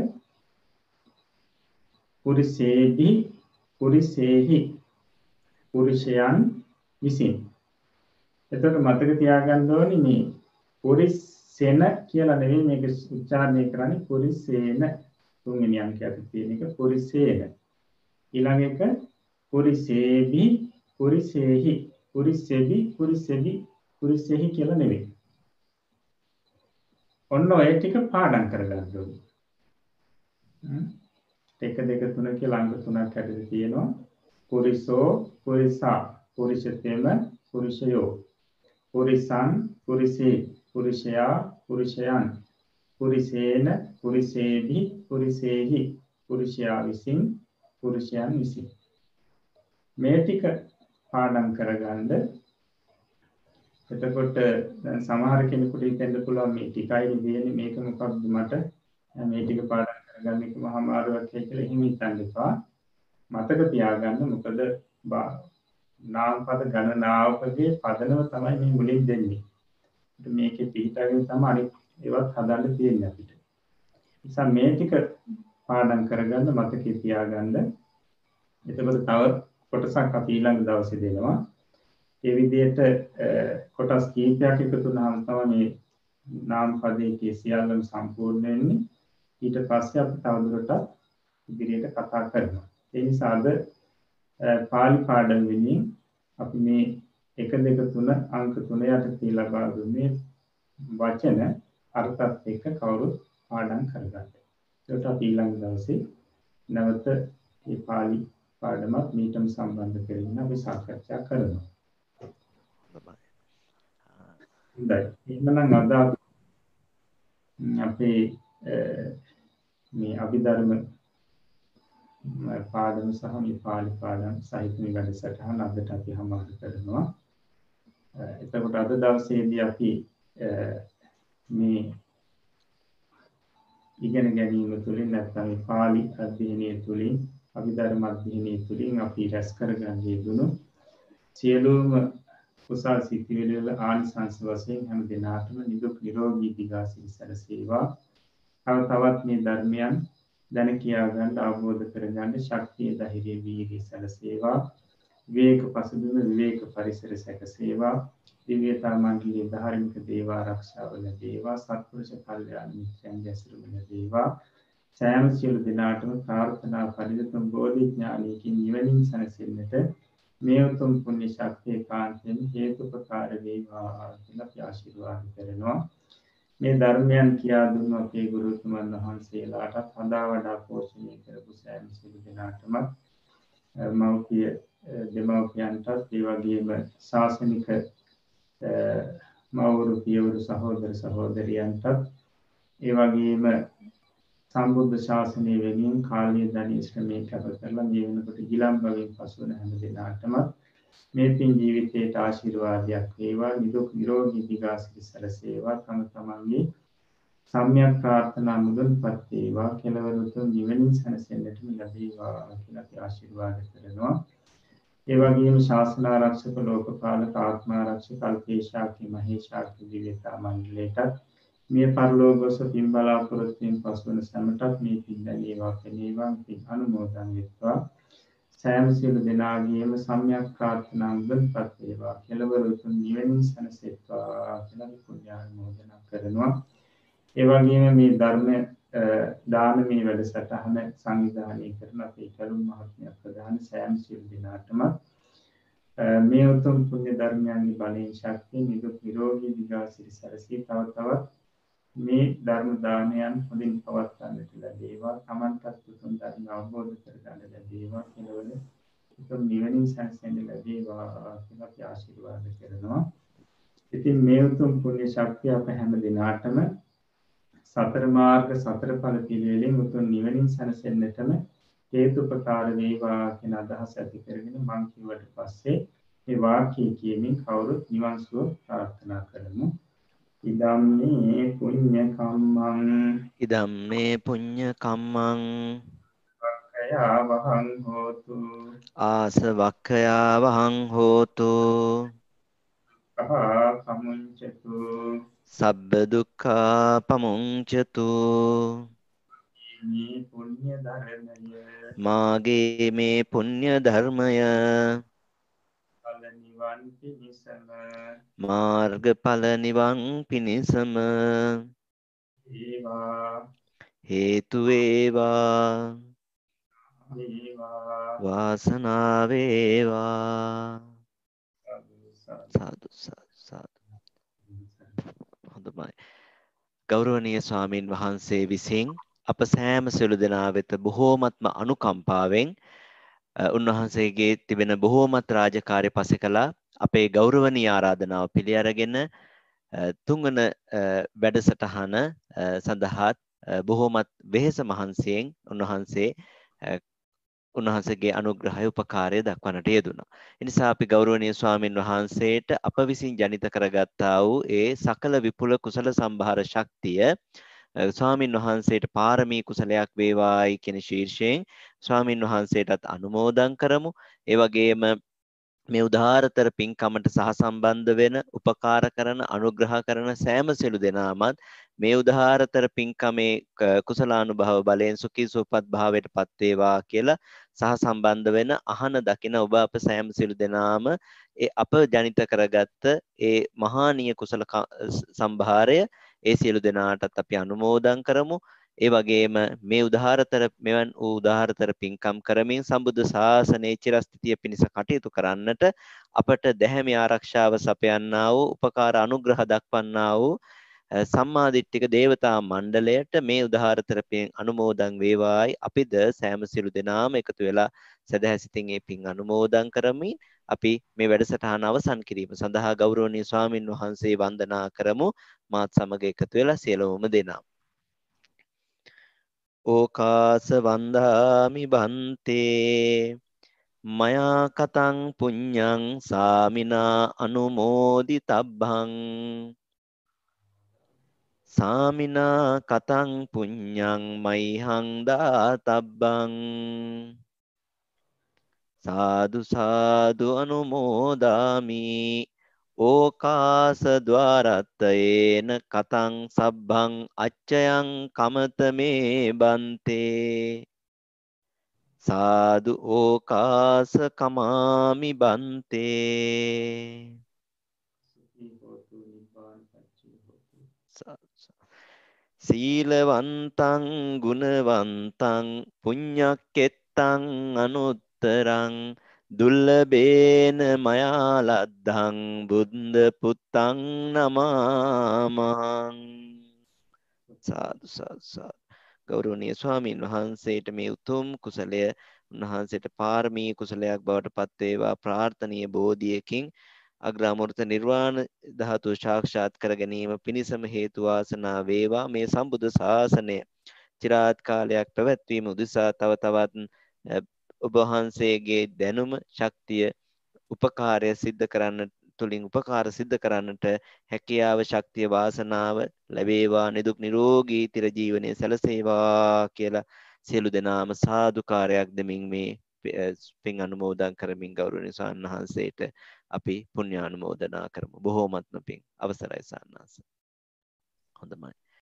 පුරිසේහි පුරිසේහි පුරුෂයන් විසින්. එතකොට මතක තියාගන්න ඕනේ මේ පුරිසෙන කියලා නෙවෙයි මේක උච්චාරණය කරන්නේ පුරිසේන තුන්වෙනි අංකයට තියෙන එක පුරිසේන ඊළඟ එක පුරිසේබි පුරිසේහි පුරිසෙබි පුරිසෙබි පුරිසෙහි කියලා නෙවෙයි. ඔන්න ඔය ටික පාඩම් කරගන්න ඕනේ. එක දෙක තුන කියලා අංක තුනක් හැටියට තියෙනවා. පුරිසෝ පුරිසා. පුරිෂතෙම පුරුෂයෝ පුරිසං පුරිසේ. පුරුෂයා පුරුෂයන් පුරිසේන පුරිසේහි පුරිසේහි. පුරුෂයා විසින් පුරුෂයන් විසින්. මේ ටික පාඩම් කරගන්න එතකොට දැන් සමහර කෙනෙකුට හිතෙන්න පුළුවන් මේ ටිකයි දෙන්නේ මේක මොකක්ද මට මේ ටික පාඩම් කරගන්න එක මහා මාරුවක් කියලා එහෙම හිතන්න එපා මතක තියාගන්න මොකද නාමපද ගණනාවකගේ පදනම තමයි මේ මුලින් දෙන්නේ. මේකේ පිටාගෙන තමයි අනිත් ඒවත් හදන්න තියෙන්නේ අපිට. නිසා මේ ටික පාඩම් කරගන්න මතකේ තියාගන්න. එතකොට තව කොටසක් අපි ඊළඟ දවසේ දෙනවා. ඒ විදිහට කොටස් කීපයක් එකතු වුණාම තමයි මේ නාම පදයේ සියල්ලම සම්පූර්ණ වෙන්නේ. ඊට පස්සේ අපි තවදුරටත් ඉදිරියට කතා කරනවා. ඒ නිසාද පාලි පාඩම් වෙනින් අපි මේ එක දෙක තුන අංක තුන යටතේ ලබා දුන්නේ වචන අර්ථත් එක්ක කවුරුත් පාඩම් කරගන්න. ඒකට අපි ඊළඟ දවසේ නැවත මේ පාලි පාඩමත් මීටම සම්බන්ධ කරගෙන අපි සාකච්ඡා කරනවා. හොඳයි. එහෙනම් අද අපේ මේ අභිධර්ම පාඩම සහ මේ පාලි පාඩම් සහිත මේ වැඩසටහන අදට අපි හමාර කරනවා. එතකොට අද දවසේදී අපි මේ ඉගෙන ගැනීම තුළින් නැත්නම් මේ පාලි අධ්‍යයනය තුළින් අභිධර්ම අධ්‍යයනය තුළින් අපි රැස් කරගන්න යෙදුණු සියලුම කුසල් සිතිවිලි වල ආනිසංස වශයෙන් හැම දිනාටම නිදුක් නිරෝගී දිගාසිරි සැලසේවා. තව තවත් මේ ධර්මයන් දැන කියාගන්න අවබෝධ කරගන්න ශක්තිය ධෛර්යය වීර්යය සැලසේවා විවේක පසුබිම විවේක පරිසර සැකසේවා. දිව්‍යතා මණ්ඩලයේ ධාර්මික දේව ආරක්ෂාව ලැබේවා. සත්පුරුෂ කල්යාණ මිත්‍රයන් ඇසුරු ලැබේවා. සෑම සියලු දෙනාටම ප්‍රාර්ථනා පරිදතුම් බෝධි ඥානයකින් නිවනින් සැනසෙන්නට මේ උතුම් පුණ්‍ය ශක්තිය කාන්තෙන් හේතුපකාර වේවා කියලා අපි ආශිර්වාද කරනවා. මේ ධර්මයන් කියා දුන්න අපේ ගුරුතුමන් වහන්සේලාටත් හදා වඩා පෝෂණය කරපු සෑම සිදු දෙනාටම මව්පිය දෙමව්පියන්ටත් ඒ වගේම ශාසනික මවුරු පියවරු සහෝදර සහෝදරියන්ටත් ඒ වගේම සම්බුද්ධ ශාසනය වෙනුවෙන් කාලය ධනය ශ්‍රමය කැප කරලා මේ වෙනකොට ගිලම් බවින් පසුවන හැම දෙනාටමත් මේ පින් ජීවිතයට ආශිර්වාදයක් වේවා. නිදුක් නිරෝගී දිගාසිරි සැලසේවා. තම තමන්ගේ සම්‍යක් ප්‍රාර්ථනා මුදුන්පත් වේවා. කෙලවර උතුම් නිවනින් සැනසෙන්නටම ලැබේවා කියලා අපි ආශිර්වාද කරනවා. ඒ වගේම ශාසන ආරක්ෂක ලෝකපාලක ආත්ම ආරක්ෂක අල්පේශාකි මහේශාකි දිව්‍යතා මණ්ඩලයටත් මේ පරලෝකෝස පින් බලාපොරොත්තුෙන් පසුවන සැමටත් මේ පින් දැනේවා කෙනේවා පින් අනුමෝදන් වෙත්වා. සෑම සියලු දෙනාගේම සම්‍යක් ප්‍රාර්ථනා මුදන්පත් වේවා. කෙලවර උතුම් නිවනින් සැනසෙත්වා කියලා පුණ්‍යානුමෝදනා කරනවා. ඒ වගේම මේ ධර්ම දානමේ වැඩසටහන සංවිධානය කරන අපේ කරුණ මහත්මයා ප්‍රධාන සෑම සියලු දෙනාටම මේ උතුම් පුණ්‍ය ධර්මයන්ගේ බලයෙන් ශක්තිය නිදුක් නිරෝගී දිගාසිරි සැරසී තව තවත් මේ ධර්ම දානයන් හොඳින් පවත්වන්නට ලැබේවා. තමන්ටත් උතුම් ධර්ම අවබෝධ කරගන්න ලැබේවා කෙලවල උතුම් නිවනින් සැනසෙන්න ලැබේවා කියලා අපි ආශිර්වාද කරනවා. ඉතින් මේ උතුම් පුණ්‍ය ශක්තිය අප හැම දිනාටම සතර මාර්ග සතර ඵල පිළිවෙලින් උතුම් නිවනින් සැනසෙන්නටම හේතුපකාර වේවා කියන අදහස ඇති කරගෙන මං කිව්වට පස්සේ මේ වාක්‍යය කියමින් කවුරුත් නිවන් සුව ප්‍රාර්ථනා කරමු. ඉදම්මේ පුඤ්ඤ කම්මං ඉදම්මේ පුඤ්ඤ කම්මං වක්ඛයා වහං හෝතු ආසවක්ඛයා වහං හෝතු සහ සමුංචතු සබ්බ දුක්ඛා පමුංචතු මාගේ මේ පුණ්‍ය ධර්මය නිවන් පිණිසම. මාර්ගඵල නිවන් පිණිසම. ඒවා හේතු වේවා. වාසනාව වේවා. සාදු සාදු සාදු. හොඳයි ගෞරවනීය ස්වාමින් වහන්සේ විසින් අප සෑම සියලු දෙනා වෙත බොහෝමත්ම අනුකම්පාවෙන් උන්වහන්සේගේ තිබෙන බොහෝමත් රාජකාරය පසෙකලා අපේ ගෞරවනීය ආරාධනාව පිළි අරගෙන අ, තුන්වන අ, වැඩසටහන අ, සඳහාත් අ, බොහෝමත් වෙහෙස මහන්සියෙන් උන්වහන්සේ අ, උන්වහන්සේගේ අනුග්‍රහය උපකාරය දක්වන්නට යෙදුණා. එනිසා අපි ගෞරවනීය ස්වාමින් වහන්සේට අප විසින් ජනිත කරගත්තා වූ ඒ සකල විපුල කුසල සම්භාර ශක්තිය අ, ස්වාමින් වහන්සේට පාරමී කුසලයක් වේවායි කියන ශීර්ෂයෙන් ස්වාමින් වහන්සේටත් අනුමෝදන් කරමු. ඒ වගේම මේ උදාාරතර පින්කමට සහසම්බන්ධ වෙන උපකාර කරන අනුග්‍රහ කරන සෑම සියලු දෙනාමත් මේ උදාාරතර පින්කමේ ක- කුසලානුභව බලයෙන් සුඛී සුවපත් භාවයට පත් වේවා කියලා සහසම්බන්ධ වෙන අහන දකින ඔබ අප සෑම සියලු දෙනාම ඒ අප ජනිත කරගත්ත ඒ මහානීය කුසල ක- ස- සම්භාරය ඒ සියලු දෙනාටත් අපි අනුමෝදන් කරමු. ඒ වගේම මේ උදාහරතර මෙවන් වූ උදාහරතර පින්කම් කරමින් සම්බුද්ධ ශාසනයේ චිරස්ථිතිය පිණිස කටයුතු කරන්නට අපට දැහැමි ආරක්ෂාව සපයන්නා වූ උපකාර අනුග්‍රහ දක්වන්නා වූ අ, සම්මාදිට්ඨික දේවතා මණ්ඩලයට මේ උදාහරතර පින් අනුමෝදන් වේවායි අපිද සෑම සියලු දෙනාම එකතු වෙලා සදහැසිතින් ඒ පින් අනුමෝදන් කරමින් අපි මේ වැඩසටහන අවසන් කිරීම සඳහා ගෞරවනීය ස්වාමින් වහන්සේ වන්දනා කරමු. මාත් සමග එකතු වෙලා සියලුම දෙනා. ඕකාස වන්දාමි බන්තේ. මයා කතං පුඤ්ඤං සාමිනා අනුමෝදි තබ්බං සාමිනා කතං පුඤ්ඤං මයිහං දාතබ්බං. සාදු සාදු අනුමෝදාමි ඕකාස ద్వාරත්තයේන කතං සබ්බං අච්චයං කමත මේ බන්තේ සාදු ඕකාස කමාමි බන්තේ සුඛී හෝතු නිබ්බාන පච්චේ හෝතු සාදු සාදු. සීලවන්තං ගුණවන්තං පුඤ්ඤක්කෙත්තං අනුත්තරං දුල්ලබේන මයා ලද්දං බුද්ධ පුත්තං නමාමං. සාදු සාදු සාදු. ගෞරවනීය ස්වාමීන් වහන්සේට මේ උතුම් කුසලය උන්වහන්සේට පාරමී කුසලයක් බවට පත් වේවා. ප්‍රාර්ථනීය බෝධියකින් අග්‍රාමෘත නිර්වාණ ධාතු සාක්ෂාත් කර ගැනීම පිණිසම හේතු වාසනා වේවා. මේ සම්බුද්ධ ශාසනය চিරාත් කාලයක් පැවැත්වීම උදෙසා තව තවත් අ, ඔබ වහන්සේගේ දැනුම ශක්තිය උපකාරය සිද්ධ කරන්න තුලින් උපකාර සිද්ධ කරන්නට හැකියාව ශක්තිය වාසනාව ලැබේවා. නිදුක් නිරෝගී තිර ජීවනයේ සැලසේවා කියලා සියලු දෙනාම සාදුකාරයක් දෙමින් මේ පෙ- අ, පින් අනුමෝදන් කරමින් ගෞරවනීය ස්වාමීන් වහන්සේට අපි පුණ්‍යානුමෝදනා කරමු. බොහෝමත්ම පින්. අවසරයි සාන්නාස හොඳමයි.